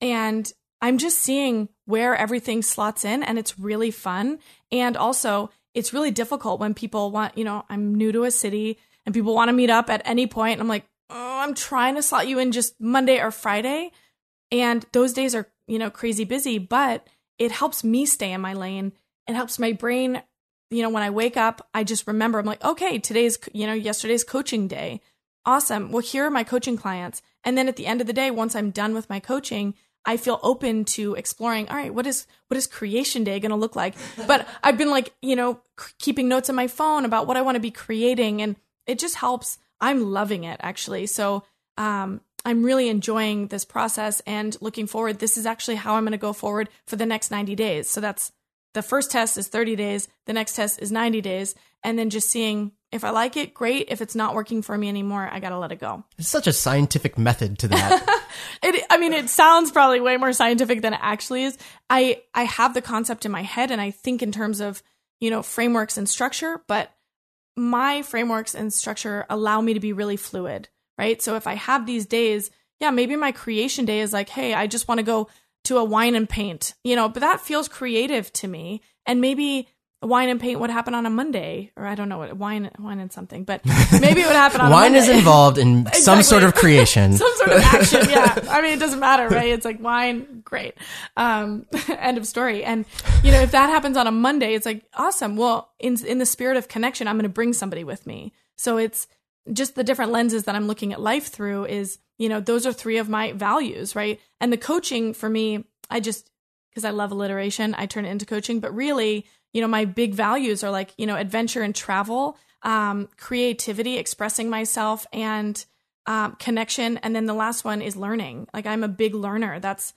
And I'm just seeing where everything slots in, and it's really fun. And also, it's really difficult when people want, you know, I'm new to a city and people want to meet up at any point. And I'm like, oh, I'm trying to slot you in just Monday or Friday. And those days are, you know, crazy busy, but it helps me stay in my lane. It helps my brain you know, when I wake up, I just remember, I'm like, okay, today's, you know, yesterday's coaching day. Awesome. Well, here are my coaching clients. And then at the end of the day, once I'm done with my coaching, I feel open to exploring. All right, what is what is creation day going to look like? [laughs] But I've been like, you know, c- keeping notes on my phone about what I want to be creating, and it just helps. I'm loving it actually. So um, I'm really enjoying this process and looking forward. This is actually how I'm going to go forward for the next 90 days. So that's the first test is 30 days, the next test is 90 days, and then just seeing if I like it, great. If it's not working for me anymore, I got to let it go. It's such a scientific method to that. [laughs] it, I mean, it sounds probably way more scientific than it actually is. I, I have the concept in my head and I think in terms of, you know, frameworks and structure, but my frameworks and structure allow me to be really fluid, right? So if I have these days, yeah, maybe my creation day is like, hey, I just want to go to a wine and paint, you know, but that feels creative to me. And maybe wine and paint would happen on a Monday, or I don't know what wine, wine and something, but [laughs] maybe it would happen on wine is involved in exactly. [laughs] some sort of creation, [laughs] some sort of action. Yeah, I mean, it doesn't matter, right? It's like wine, great. Um, end of story. And you know, if that happens on a Monday, it's like awesome. Well, in in the spirit of connection, I'm going to bring somebody with me. So it's just the different lenses that I'm looking at life through is, you know, those are three of my values, right? And the coaching for me, I just, because I love alliteration, I turn it into coaching. But really, you know, my big values are like, you know, adventure and travel, um, creativity, expressing myself, and um, connection. And then the last one is learning. Like I'm a big learner. That's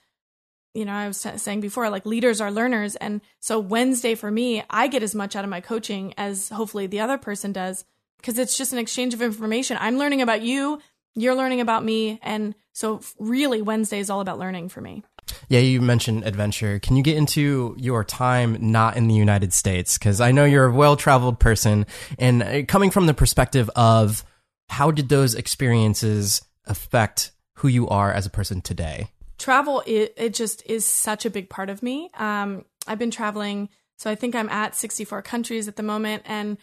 you know, I was saying before, like leaders are learners. And so Wednesday for me, I get as much out of my coaching as hopefully the other person does because it's just an exchange of information. I'm learning about you, you're learning about me. And so really Wednesday is all about learning for me. Yeah, you mentioned adventure. Can you get into your time not in the United States? Because I know you're a well traveled person, and uh, coming from the perspective of how did those experiences affect who you are as a person today? Travel, it, it just is such a big part of me. Um, I've been traveling, so I think I'm at 64 countries at the moment, and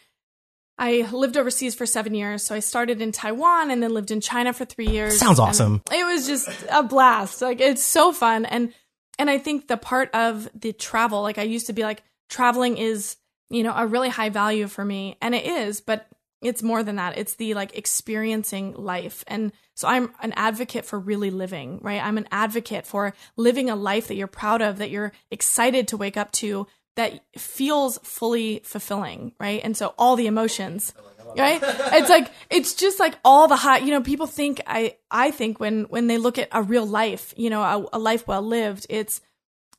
I lived overseas for seven years. So I started in Taiwan and then lived in China for three years. Sounds awesome. It was just a blast. Like it's so fun. And and I think the part of the travel, like I used to be like, traveling is, you know, a really high value for me. And it is, but it's more than that. It's the like experiencing life. And so I'm an advocate for really living, right? I'm an advocate for living a life that you're proud of, that you're excited to wake up to, that feels fully fulfilling, right? And so all the emotions, right? It's like it's just like all the hot, you know, people think I I think when when they look at a real life, you know, a, a life well lived, it's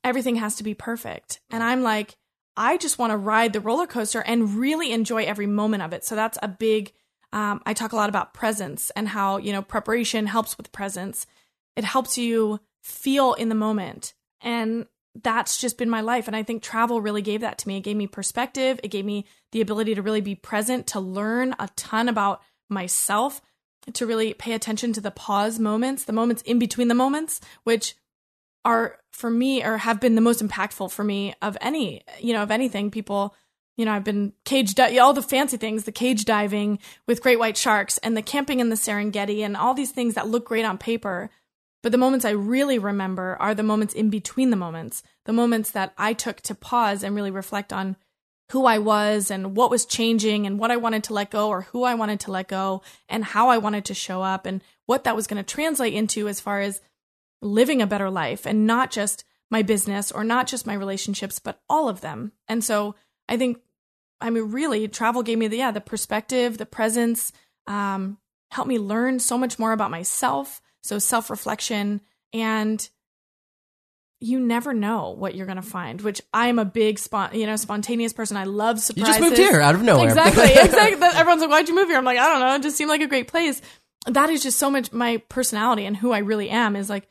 everything has to be perfect. And I'm like I just want to ride the roller coaster and really enjoy every moment of it. So that's a big um, I talk a lot about presence and how, you know, preparation helps with presence. It helps you feel in the moment. And that's just been my life. And I think travel really gave that to me. It gave me perspective. It gave me the ability to really be present, to learn a ton about myself, to really pay attention to the pause moments, the moments in between the moments, which are for me or have been the most impactful for me of any, you know, of anything. People, you know, I've been cage, di- all the fancy things, the cage diving with great white sharks and the camping in the Serengeti and all these things that look great on paper but the moments I really remember are the moments in between the moments, the moments that I took to pause and really reflect on who I was and what was changing and what I wanted to let go or who I wanted to let go and how I wanted to show up and what that was going to translate into as far as living a better life and not just my business or not just my relationships, but all of them. And so I think, I mean, really, travel gave me the, yeah, the perspective, the presence, um, helped me learn so much more about myself so self reflection and you never know what you're going to find, which I'm a big spon- you know, spontaneous person. I love surprises. You just moved here out of nowhere. Exactly. [laughs] exactly. Everyone's like, why'd you move here? I'm like, I don't know. It just seemed like a great place. That is just so much my personality and who I really am is like,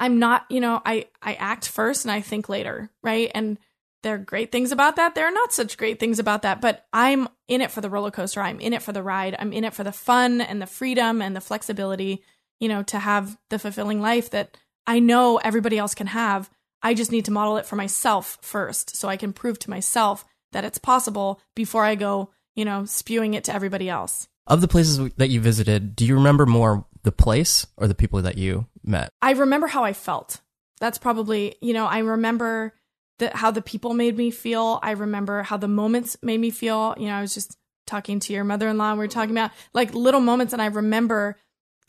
I'm not, you know, I, I act first and I think later. Right. And there are great things about that. There are not such great things about that, but I'm in it for the roller coaster. I'm in it for the ride. I'm in it for the fun and the freedom and the flexibility you know, to have the fulfilling life that I know everybody else can have. I just need to model it for myself first so I can prove to myself that it's possible before I go, you know, spewing it to everybody else. Of the places that you visited, do you remember more the place or the people that you met? I remember how I felt. That's probably, you know, I remember that how the people made me feel. I remember how the moments made me feel. You know, I was just talking to your mother-in-law and we were talking about like little moments and I remember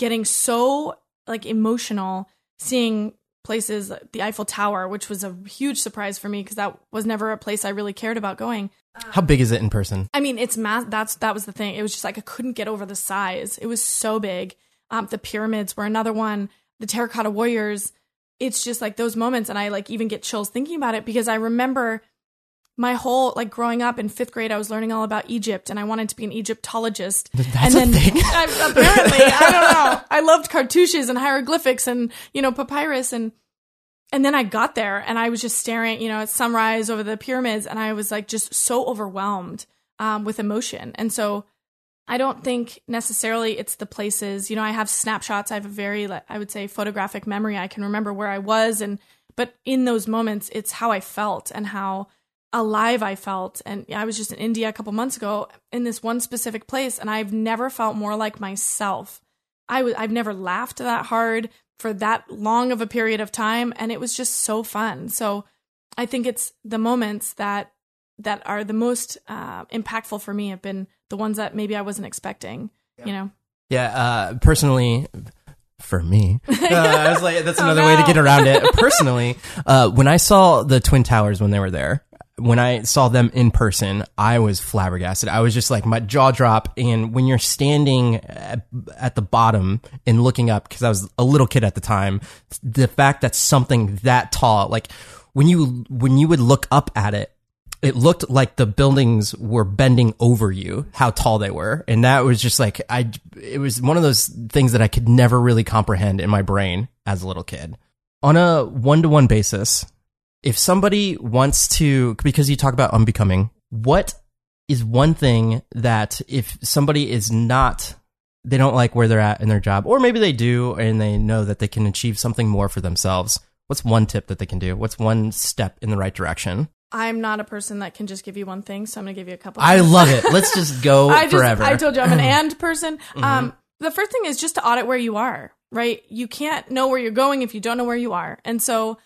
getting so like emotional seeing places like the Eiffel Tower, which was a huge surprise for me because that was never a place I really cared about going. How big is it in person? I mean, it's mass. That's that was the thing. It was just like I couldn't get over the size. It was so big. Um, the pyramids were another one. The terracotta warriors. It's just like those moments, and I like even get chills thinking about it because I remember my whole like growing up in fifth grade, I was learning all about Egypt, and I wanted to be an Egyptologist. That's and then. [laughs] I, apparently, I don't know. I loved cartouches and hieroglyphics and you know papyrus and and then I got there and I was just staring, you know, at sunrise over the pyramids, and I was like just so overwhelmed um, with emotion. And so I don't think necessarily it's the places. You know, I have snapshots. I have a very, I would say, photographic memory. I can remember where I was, and but in those moments, it's how I felt and how alive I felt. And I was just in India a couple months ago in this one specific place, and I've never felt more like myself. i w- I've never laughed that hard for that long of a period of time, and it was just so fun. So I think it's the moments that that are the most uh, impactful for me have been the ones that maybe I wasn't expecting. Yeah. You know. Yeah. Uh, personally, for me. [laughs] Uh, I was like, that's Oh, another way to get around it. Personally, uh, when I saw the Twin Towers when they were there, when I saw them in person, I was flabbergasted. I was just like my jaw drop. And when you're standing at, at the bottom and looking up, because I was a little kid at the time, the fact that something that tall, like when you when you would look up at it, it looked like the buildings were bending over you, how tall they were. And that was just like, I, it was one of those things that I could never really comprehend in my brain as a little kid. On a one to one basis, if somebody wants to, because you talk about unbecoming, what is one thing that if somebody is not, they don't like where they're at in their job, or maybe they do and they know that they can achieve something more for themselves, what's one tip that they can do? What's one step in the right direction? I'm not a person that can just give you one thing, so I'm going to give you a couple. I love it. [laughs] Let's just go I just, forever. I told you I'm an [clears throat] and person. Mm-hmm. Um, the first thing is just to audit where you are, right? You can't know where you're going if you don't know where you are. And so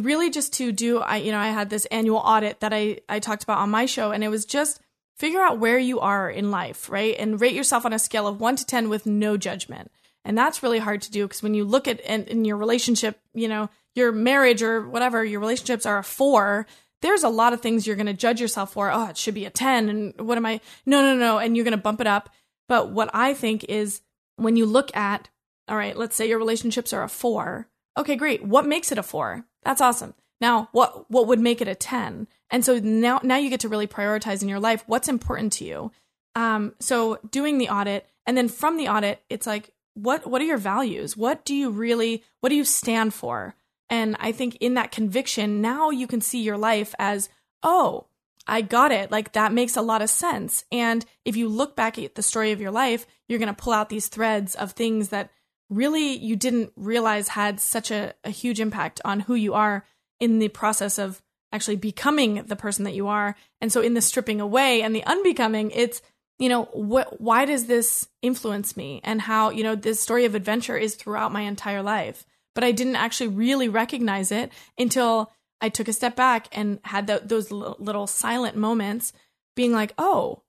really just to do I you know I had this annual audit that I I talked about on my show and it was just figure out where you are in life, right? And rate yourself on a scale of 1 to 10 with no judgment. And that's really hard to do because when you look at in, in your relationship, you know, your marriage or whatever, your relationships are a 4, there's a lot of things you're going to judge yourself for. Oh, it should be a 10 and what am I? No, no, no, and you're going to bump it up. But what I think is when you look at all right, let's say your relationships are a 4. Okay, great. What makes it a 4? That's awesome. Now, what what would make it a 10? And so now now you get to really prioritize in your life what's important to you. Um, so doing the audit and then from the audit, it's like what what are your values? What do you really what do you stand for? And I think in that conviction, now you can see your life as, oh, I got it. Like that makes a lot of sense. And if you look back at the story of your life, you're going to pull out these threads of things that really you didn't realize had such a, a huge impact on who you are in the process of actually becoming the person that you are. And so in the stripping away and the unbecoming, it's, you know, why does this influence me and how, you know, this story of adventure is throughout my entire life. But I didn't actually really recognize it until I took a step back and had the, those little silent moments being like, oh,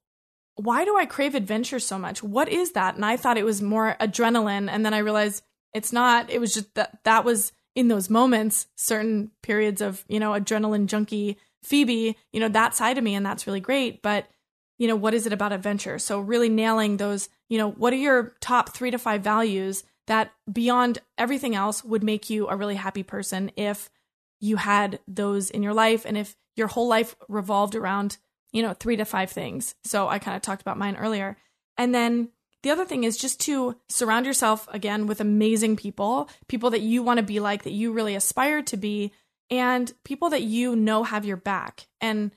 why do I crave adventure so much? What is that? And I thought it was more adrenaline. And then I realized it's not. It was just that that was in those moments, certain periods of, you know, adrenaline junkie Phoebe, you know, that side of me. And that's really great. But, you know, what is it about adventure? So really nailing those, you know, what are your top three to five values that beyond everything else would make you a really happy person if you had those in your life and if your whole life revolved around you know, three to five things. So I kind of talked about mine earlier. And then the other thing is just to surround yourself again with amazing people, people that you want to be like, that you really aspire to be, and people that you know have your back. And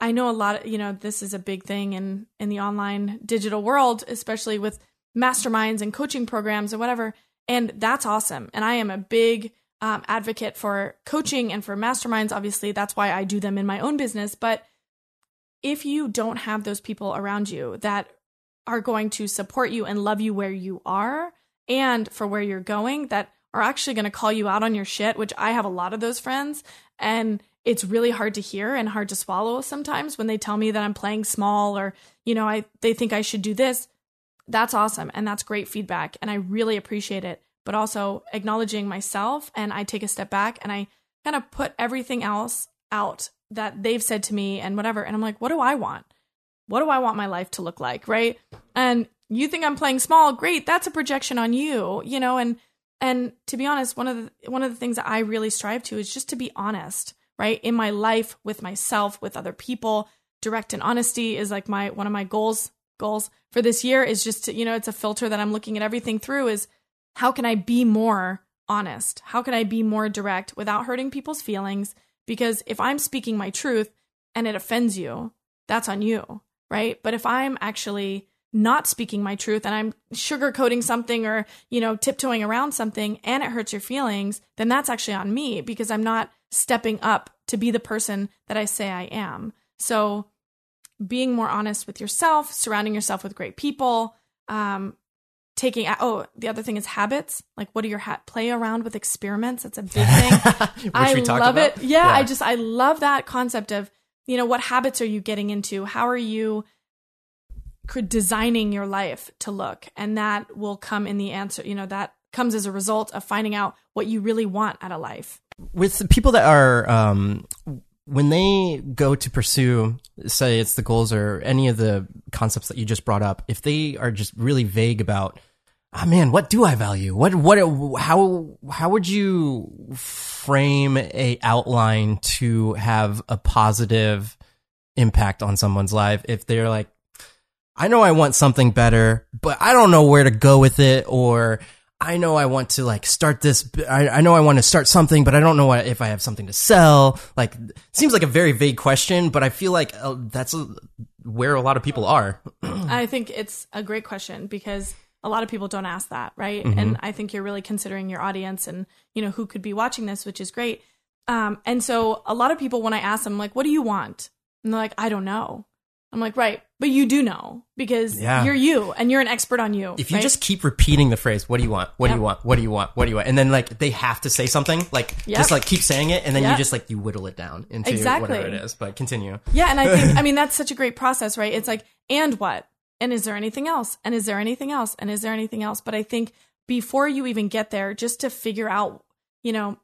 I know a lot of, you know, this is a big thing in in the online digital world, especially with masterminds and coaching programs and whatever. And that's awesome. And I am a big um, advocate for coaching and for masterminds. Obviously, that's why I do them in my own business. But if you don't have those people around you that are going to support you and love you where you are and for where you're going, that are actually going to call you out on your shit, which I have a lot of those friends. And it's really hard to hear and hard to swallow sometimes when they tell me that I'm playing small or, you know, I they think I should do this. That's awesome and that's great feedback and I really appreciate it. But also acknowledging myself and I take a step back and I kind of put everything else out that they've said to me and whatever. And I'm like, what do I want? What do I want my life to look like? Right. And you think I'm playing small. Great. That's a projection on you, you know, and, and to be honest, one of the, one of the things that I really strive to is just to be honest, right? In my life with myself, with other people, direct and honesty is like my, one of my goals, goals for this year is just to, you know, it's a filter that I'm looking at everything through is how can I be more honest? How can I be more direct without hurting people's feelings? Because if I'm speaking my truth and it offends you, that's on you, right? But if I'm actually not speaking my truth and I'm sugarcoating something or, you know, tiptoeing around something and it hurts your feelings, then that's actually on me because I'm not stepping up to be the person that I say I am. So being more honest with yourself, surrounding yourself with great people, um, taking oh the other thing is habits. Like what are your hat play around with experiments? That's a big thing. [laughs] I love it. yeah, yeah, i just i love that concept of you know what habits are you getting into? How are you designing your life to look? And that will come in the answer you know that comes as a result of finding out what you really want out of life. With the people that are um when they go to pursue, say it's the goals or any of the concepts that you just brought up, if they are just really vague about, ah, man, what do I value? What, what, how, how would you frame a outline to have a positive impact on someone's life if they're like, I know I want something better, but I don't know where to go with it or I know I want to like start this. I, I know I want to start something, but I don't know what, if I have something to sell. Like, seems like a very vague question, but I feel like uh, that's a, where a lot of people are. [clears throat] I think it's a great question because a lot of people don't ask that, right? And I think you're really considering your audience and you know who could be watching this, which is great. Um, and so a lot of people, when I ask them, like, "What do you want?" and they're like, "I don't know." I'm like, "Right, but you do know because Yeah. you're you and you're an expert on you." If you right? just keep repeating the phrase, what do you want? What do you want? What do you want? What do you want? And then like they have to say something, like Yep. just like keep saying it, and then you just like you whittle it down into Exactly. whatever it is. But continue. Yeah, and I think [laughs] I mean that's such a great process, right? It's like, and what? And is there anything else? And is there anything else? And is there anything else? But I think before you even get there, just to figure out, you know,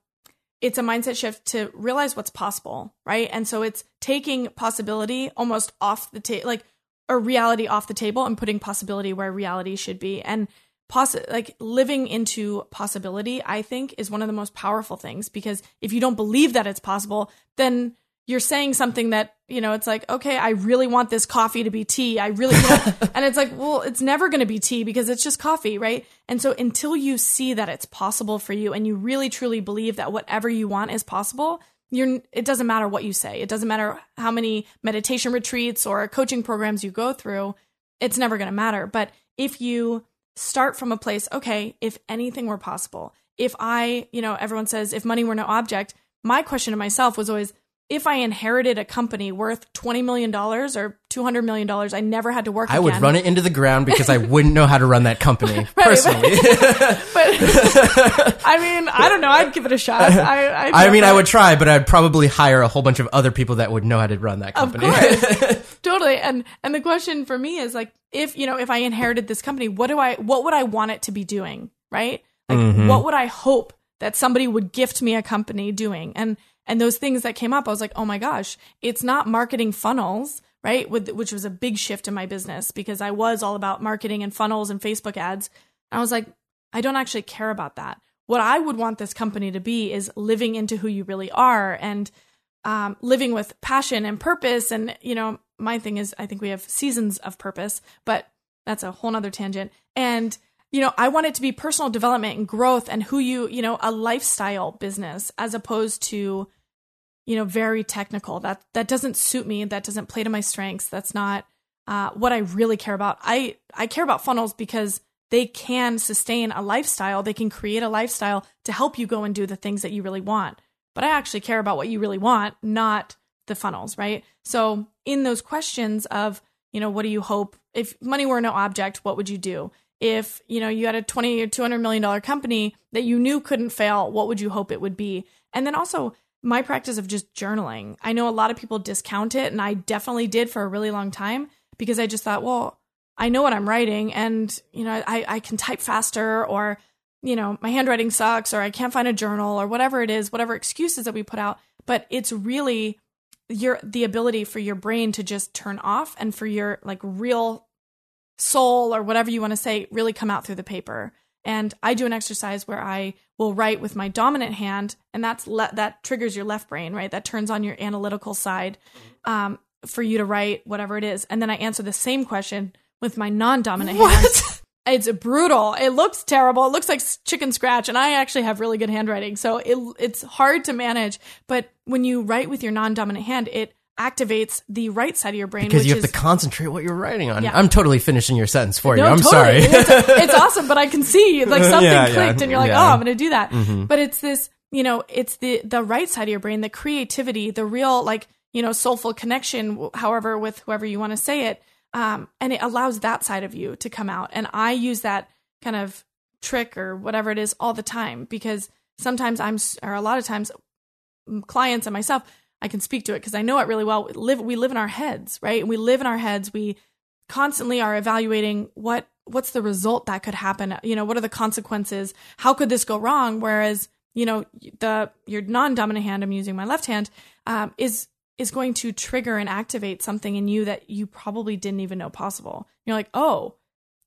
it's a mindset shift to realize what's possible, right? And so it's taking possibility almost off the table, like a reality off the table and putting possibility where reality should be. And possi- like living into possibility, I think is one of the most powerful things because if you don't believe that it's possible, then you're saying something that, you know, it's like, okay, I really want this coffee to be tea. I really, [laughs] and it's like, well, it's never going to be tea because it's just coffee, right? And so until you see that it's possible for you and you really truly believe that whatever you want is possible, you're, it doesn't matter what you say. It doesn't matter how many meditation retreats or coaching programs you go through. It's never going to matter. But if you start from a place, okay, if anything were possible, if I, you know, everyone says if money were no object, my question to myself was always, if I inherited a company worth $20 million or $200 million, I never had to work I would again. run it into the ground because I [laughs] wouldn't know how to run that company personally. [laughs] But I mean, I don't know. I'd give it a shot. I, I [laughs] mean, I would try, but I'd probably hire a whole bunch of other people that would know how to run that company. Of course. totally. And and the question for me is like if, you know, if I inherited this company, what do I what would I want it to be doing? Right? Like Mm-hmm. what would I hope that somebody would gift me a company doing? And and those things that came up, I was like, "Oh my gosh, it's not marketing funnels." Right, With, which was a big shift in my business because I was all about marketing and funnels and Facebook ads. I was like, I don't actually care about that. What I would want this company to be is living into who you really are and um, living with passion and purpose. And, you know, my thing is, I think we have seasons of purpose, but that's a whole nother tangent. And, you know, I want it to be personal development and growth and who you, you know, a lifestyle business as opposed to, you know, very technical. That, that doesn't suit me. That doesn't play to my strengths. That's not uh, what I really care about. I, I care about funnels because they can sustain a lifestyle. They can create a lifestyle to help you go and do the things that you really want. But I actually care about what you really want, not the funnels, right? So in those questions of, you know, what do you hope if money were no object, what would you do? If, you know, you had a 20 or 200 million dollar company that you knew couldn't fail, what would you hope it would be? And then also my practice of just journaling. I know a lot of people discount it and I definitely did for a really long time because I just thought, well, I know what I'm writing and, you know, I, I can type faster or, you know, my handwriting sucks or I can't find a journal or whatever it is, whatever excuses that we put out. But it's really your the ability for your brain to just turn off and for your like real soul or whatever you want to say really come out through the paper. And I do an exercise where I will write with my dominant hand, and that's le- that triggers your left brain, right? That turns on your analytical side um, for you to write whatever it is. And then I answer the same question with my non-dominant hand. It's brutal. It looks terrible. It looks like chicken scratch, and I actually have really good handwriting, so it it's hard to manage. But when you write with your non-dominant hand, it activates the right side of your brain, because you have is to concentrate what you're writing on. Yeah. I'm totally finishing your sentence for you. I'm totally. sorry. It's, [laughs] it's awesome, but I can see like something Yeah, yeah, clicked, and you're like, yeah. Mm-hmm. oh, I'm going to do that. But it's this, you know, it's the the right side of your brain, the creativity, the real like you know soulful connection, however, with whoever you want to say it, um, and it allows that side of you to come out. And I use that kind of trick or whatever it is all the time because sometimes I'm, or a lot of times, clients and myself, I can speak to it because I know it really well. We live, we live in our heads, right? We live in our heads. We constantly are evaluating what what's the result that could happen. You know, what are the consequences? How could this go wrong? Whereas, you know, the your non-dominant hand, I'm using my left hand, um, is is going to trigger and activate something in you that you probably didn't even know possible. You're like, oh,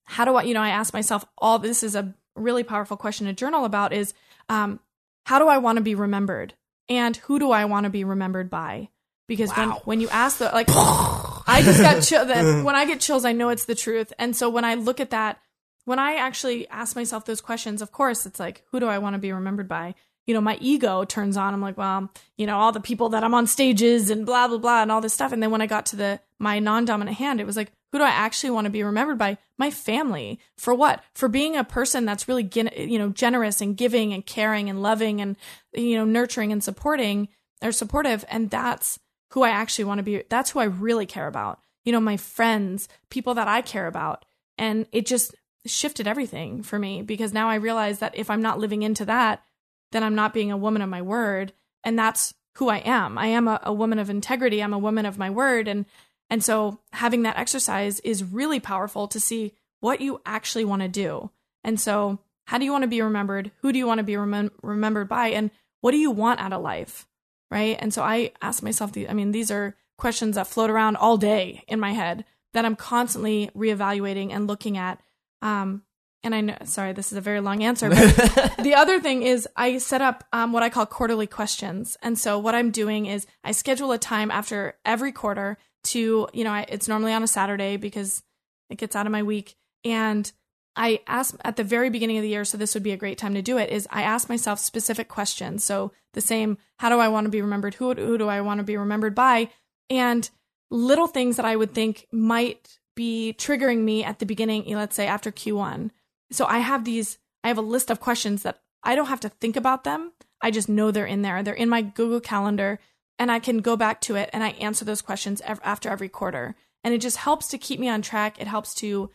how do I, you know, I ask myself all this is a really powerful question to journal about is um, how do I want to be remembered? And who do I want to be remembered by? Because wow. when, when you ask the, like, [laughs] I just got [laughs] chill. That, when I get chills, I know it's the truth. And so when I look at that, when I actually ask myself those questions, of course, it's like, who do I want to be remembered by? You know, my ego turns on. I'm like, well, you know, all the people that I'm on stages and blah, blah, blah, and all this stuff. And then when I got to the, my non dominant hand, it was like, who do I actually want to be remembered by? My family. For what? For being a person that's really, you know, generous and giving and caring and loving and, you know, nurturing and supporting or supportive. And that's who I actually want to be. That's who I really care about. You know, my friends, people that I care about. And it just, shifted everything for me because now I realize that if I'm not living into that, then I'm not being a woman of my word. And that's who I am. I am a, a woman of integrity. I'm a woman of my word. And and so having that exercise is really powerful to see what you actually want to do. And so how do you want to be remembered? Who do you want to be remem- remembered by? And what do you want out of life? Right. And so I ask myself these, I mean, these are questions that float around all day in my head that I'm constantly reevaluating and looking at um, and I know, sorry, this is a very long answer, but [laughs] the other thing is I set up um, what I call quarterly questions. And so what I'm doing is I schedule a time after every quarter to, you know, I, it's normally on a Saturday because it gets out of my week. And I ask at the very beginning of the year, so this would be a great time to do it, is I ask myself specific questions. So the same, how do I want to be remembered? Who, who do I want to be remembered by? And little things that I would think might be triggering me at the beginning, let's say after Q1. So I have these, I have a list of questions that I don't have to think about them. I just know they're in there. They're in my Google Calendar and I can go back to it and I answer those questions after every quarter. And it just helps to keep me on track. It helps to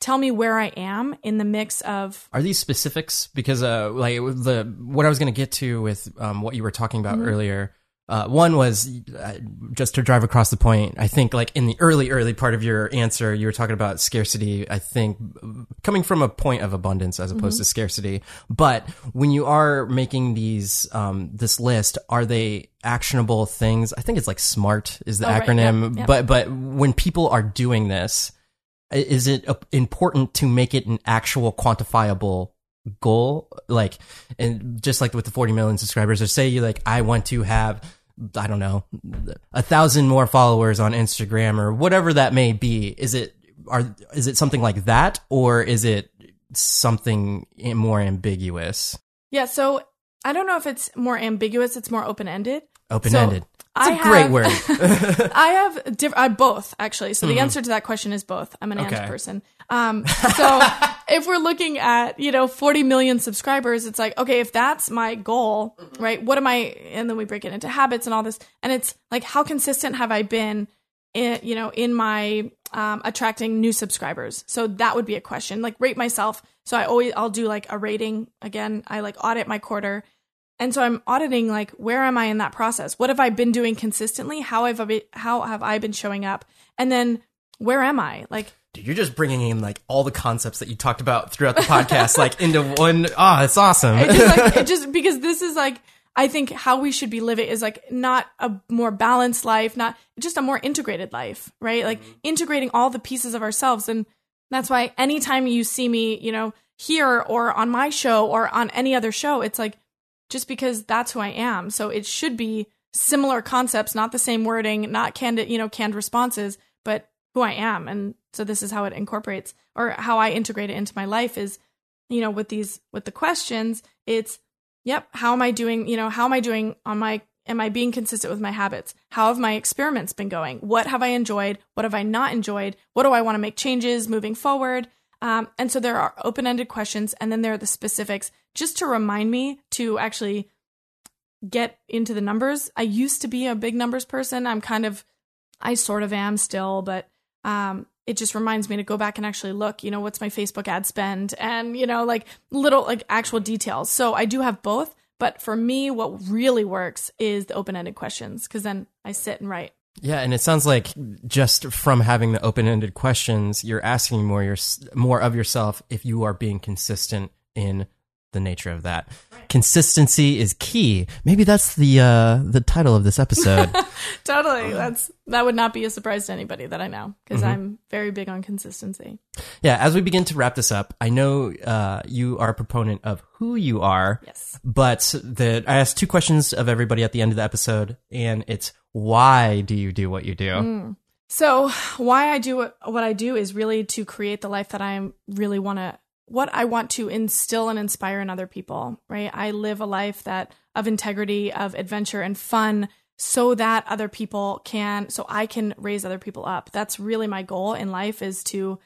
tell me where I am in the mix of. Are these specifics? Because uh, like the what I was going to get to with um, what you were talking about mm-hmm. earlier uh, one was uh, just to drive across the point. I think, like in the early, early part of your answer, you were talking about scarcity. I think coming from a point of abundance as opposed mm-hmm. to scarcity. But when you are making these um, this list, are they actionable things? I think it's like SMART is the oh, acronym. Right. Yep. Yep. But but when people are doing this, is it important to make it an actual quantifiable goal like and just like with the 40 million subscribers or say you like i want to have i don't know a thousand more followers on instagram or whatever that may be is it are is it something like that or is it something more ambiguous? Yeah so i don't know if it's more ambiguous it's more open-ended. Open-ended. So it's I a great word. [laughs] I have diff- I both actually. So the mm-hmm. answer to that question is both. I'm an okay. and person. Um, so [laughs] if we're looking at, you know, 40 million subscribers, it's like, okay, if that's my goal, right? What am I, and then we break it into habits and all this. And it's like, how consistent have I been in, you know, in my, um, attracting new subscribers? So that would be a question, like rate myself. So I always, I'll do like a rating again. I like audit my quarter. And so I'm auditing like, where am I in that process? What have I been doing consistently? How have I been, how have I been showing up? And then where am I? Like, Dude, you're just bringing in like all the concepts that you talked about throughout the podcast, like into one. Ah, oh, it's awesome. it just, like, it [laughs] just because this is like I think how we should be living is like not a more balanced life, not just a more integrated life, right? Like mm-hmm. integrating all the pieces of ourselves, and that's why anytime you see me, you know, here or on my show or on any other show, it's like just because that's who I am. So it should be similar concepts, not the same wording, not canned, you know, canned responses, but who I am. And so this is how it incorporates or how I integrate it into my life is, you know, with these, with the questions, it's, yep, how am I doing? You know, how am I doing on my, am I being consistent with my habits? How have my experiments been going? What have I enjoyed? What have I not enjoyed? What do I want to make changes moving forward? Um, and so there are open ended questions and then there are the specifics just to remind me to actually get into the numbers. I used to be a big numbers person. I'm kind of, I sort of am still, but um, it just reminds me to go back and actually look, you know, what's my Facebook ad spend and, you know, like little, like actual details. So I do have both. But for me, what really works is the open ended questions because then I sit and write. Yeah, and it sounds like just from having the open-ended questions, you're asking more your more of yourself if you are being consistent in the nature of that. Consistency is key. Maybe that's the uh, the title of this episode. [laughs] totally. That's that would not be a surprise to anybody that I know because Mm-hmm. I'm very big on consistency. yeah. As we begin to wrap this up, I know uh, you are a proponent of who you are. Yes. But the I asked two questions of everybody at the end of the episode, and it's why do you do what you do? Mm. So why I do what, what I do is really to create the life that I really want to what I want to instill and inspire in other people, right? I live a life that of integrity, of adventure and fun so that other people can so I can raise other people up. That's really my goal in life is to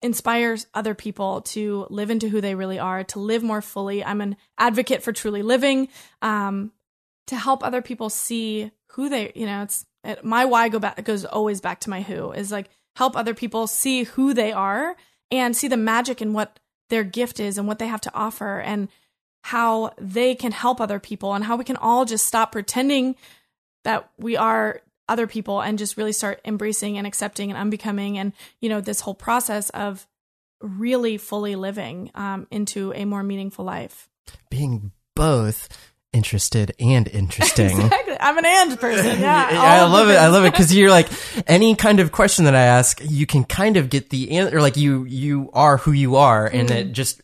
inspire other people to live into who they really are, to live more fully. I'm an advocate for truly living, um, to help other people see who they, you know, it's it, my why go back goes always back to my who is like help other people see who they are and see the magic in what their gift is and what they have to offer and how they can help other people and how we can all just stop pretending that we are other people and just really start embracing and accepting and unbecoming and you know this whole process of really fully living um, into a more meaningful life. Being both interested and interesting. [laughs] exactly i'm an and person yeah [laughs] I all of the love it. I love it because you're like [laughs] any kind of question that I ask, you can kind of get the answer. Like you, you are who you are, and Mm-hmm. it just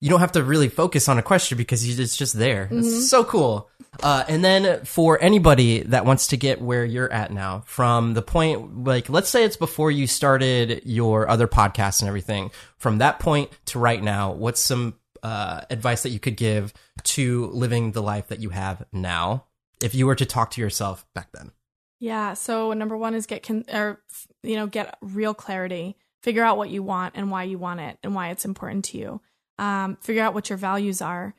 you don't have to really focus on a question because you, it's just there. Mm-hmm. It's so cool. Uh, and then for anybody that wants to get where you're at now, from the point like let's say it's before you started your other podcasts and everything, from that point to right now, what's some uh, advice that you could give to living the life that you have now? If you were to talk to yourself back then. Yeah. So number one is get con- or you know get real clarity. Figure out what you want and why you want it and why it's important to you. Um, figure out what your values are.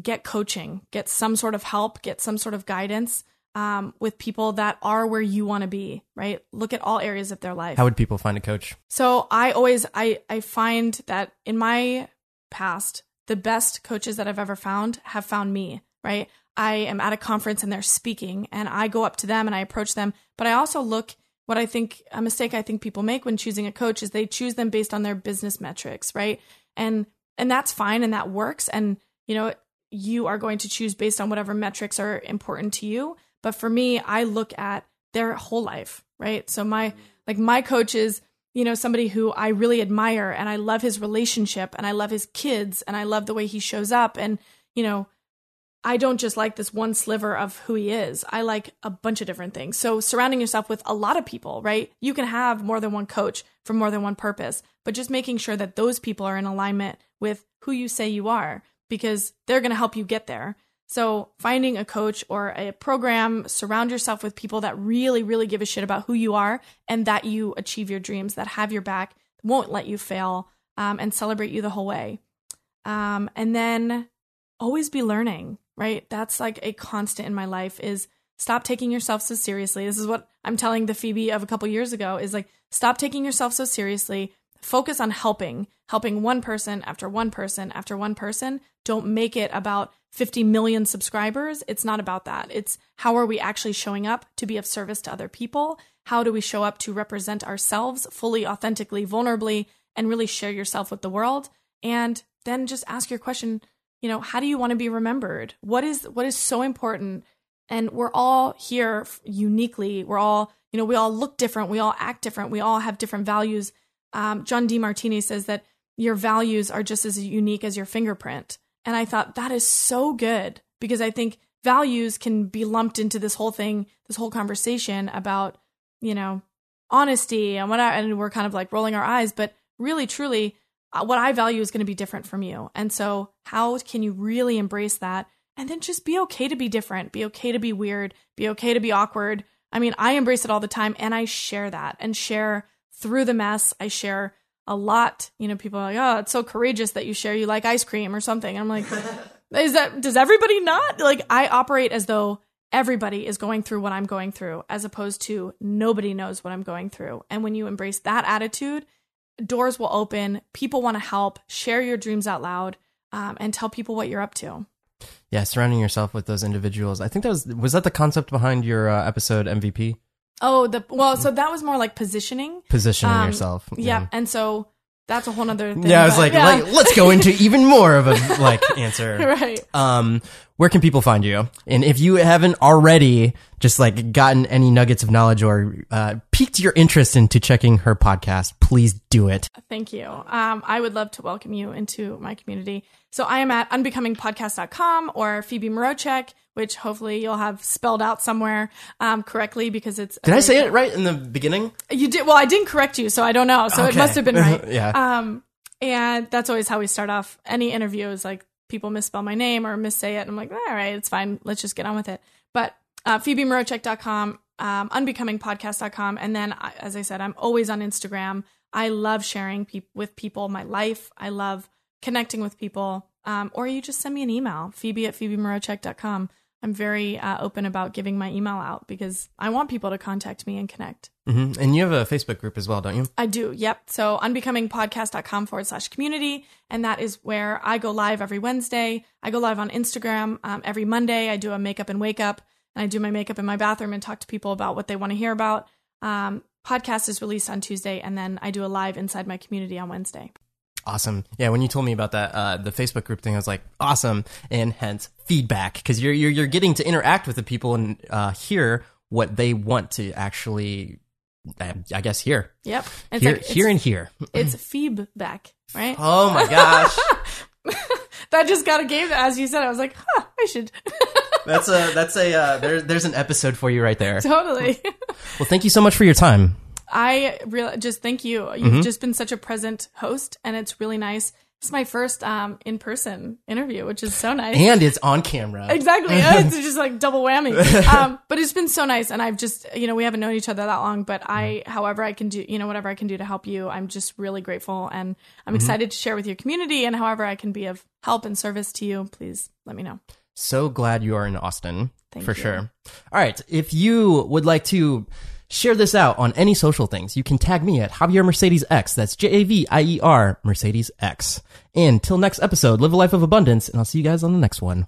Get coaching. Get some sort of help. Get some sort of guidance um, with people that are where you want to be. Right. Look at all areas of their life. How would people find a coach? So I always I I find that in my past, the best coaches that I've ever found have found me, right? I am at a conference and they're speaking and I go up to them and I approach them, but I also look what I think a mistake I think people make when choosing a coach is they choose them based on their business metrics, right? And and that's fine and that works and you know you are going to choose based on whatever metrics are important to you, but for me I look at their whole life, right? So my mm-hmm. like my coach is you know, somebody who I really admire and I love his relationship and I love his kids and I love the way he shows up. And, you know, I don't just like this one sliver of who he is. I like a bunch of different things. So surrounding yourself with a lot of people, right? You can have more than one coach for more than one purpose, but just making sure that those people are in alignment with who you say you are because they're going to help you get there. So finding a coach or a program, surround yourself with people that really, really give a shit about who you are and that you achieve your dreams, that have your back, won't let you fail, um, and celebrate you the whole way. Um, and then always be learning, right? That's like a constant in my life is stop taking yourself so seriously. This is what I'm telling the Phoebe of a couple years ago is like, stop taking yourself so seriously. Focus on helping, helping one person after one person after one person. Don't make it about 50 million subscribers. It's not about that. It's how are we actually showing up to be of service to other people? How do we show up to represent ourselves fully, authentically, vulnerably, and really share yourself with the world? And then just ask your question, you know, how do you want to be remembered? What is what is so important? And we're all here uniquely. We're all, you know, we all look different. We all act different. We all have different values. Um, John Demartini says that your values are just as unique as your fingerprint. And I thought that is so good because I think values can be lumped into this whole thing, this whole conversation about, you know, honesty and what I, and we're kind of like rolling our eyes, but really truly uh, what I value is going to be different from you. And so how can you really embrace that and then just be okay to be different, be okay to be weird, be okay to be awkward. I mean, I embrace it all the time and I share that and share through the mess. I share a lot. You know, people are like, "Oh, it's so courageous that you share you like ice cream or something." And I'm like, [laughs] "Is that does everybody not?" Like I operate as though everybody is going through what I'm going through as opposed to nobody knows what I'm going through. And when you embrace that attitude, doors will open, people want to help, share your dreams out loud, um, and tell people what you're up to. Yeah, surrounding yourself with those individuals. I think that was was that the concept behind your uh, episode MVP? Oh, the well, so that was more like positioning. Positioning Um, yourself. Yeah. And so That's a whole other thing. Yeah, I was like, yeah. like, let's go into [laughs] even more of a like answer. [laughs] right. Um, where can people find you? And if you haven't already just like gotten any nuggets of knowledge or uh, piqued your interest into checking her podcast, please do it. Thank you. Um, I would love to welcome you into my community. So I am at unbecomingpodcast.com or Phoebe Mroczek, which hopefully you'll have spelled out somewhere um, correctly because it's. Did I say it right in the beginning? You did. Well, I didn't correct you, so I don't know. So it must have been right. [laughs] Yeah. Um, and that's always how we start off any interview is like people misspell my name or missay it. And I'm like, all right, it's fine. Let's just get on with it. But uh, PhoebeMroczek.com, um, unbecomingpodcast.com. And then, as I said, I'm always on Instagram. I love sharing peop with people my life. I love connecting with people. Um, or you just send me an email, phoebe at phoebemroczek.com. I'm very uh, open about giving my email out because I want people to contact me and connect. hmm And you have a Facebook group as well, don't you? I do. Yep. So unbecomingpodcast.com forward slash community. And that is where I go live every Wednesday. I go live on Instagram um, every Monday. I do a makeup and wake up and I do my makeup in my bathroom and talk to people about what they want to hear about. Um, podcast is released on Tuesday and then I do a live inside my community on Wednesday. Awesome. Yeah, when you told me about that, uh, the Facebook group thing, I was like, awesome, and hence feedback because you're, you're you're getting to interact with the people and uh, hear what they want to actually, uh, I guess, hear, Yep. It's hear, like, it's, and here. it's feedback, right? [laughs] Oh my gosh, [laughs] that just got a game as you said. I was like, huh, I should [laughs] that's a that's a uh, there, there's an episode for you right there. totally. Well, thank you so much for your time. I really just thank you. You've just been such a present host, and it's really nice. It's my first um, in person interview, which is so nice. And it's on camera. exactly, [laughs] it's just like double whammy. [laughs] Um, but it's been so nice, and I've just you know we haven't known each other that long, but I, however I can do, you know, whatever I can do to help you, I'm just really grateful, and I'm excited to share with your community, and however I can be of help and service to you, please let me know. So glad you are in Austin Thank for you. sure. All right, if you would like to share this out on any social things, you can tag me at Javier Mercedes X. That's J A V I E R Mercedes X. And till next episode, live a life of abundance, and I'll see you guys on the next one.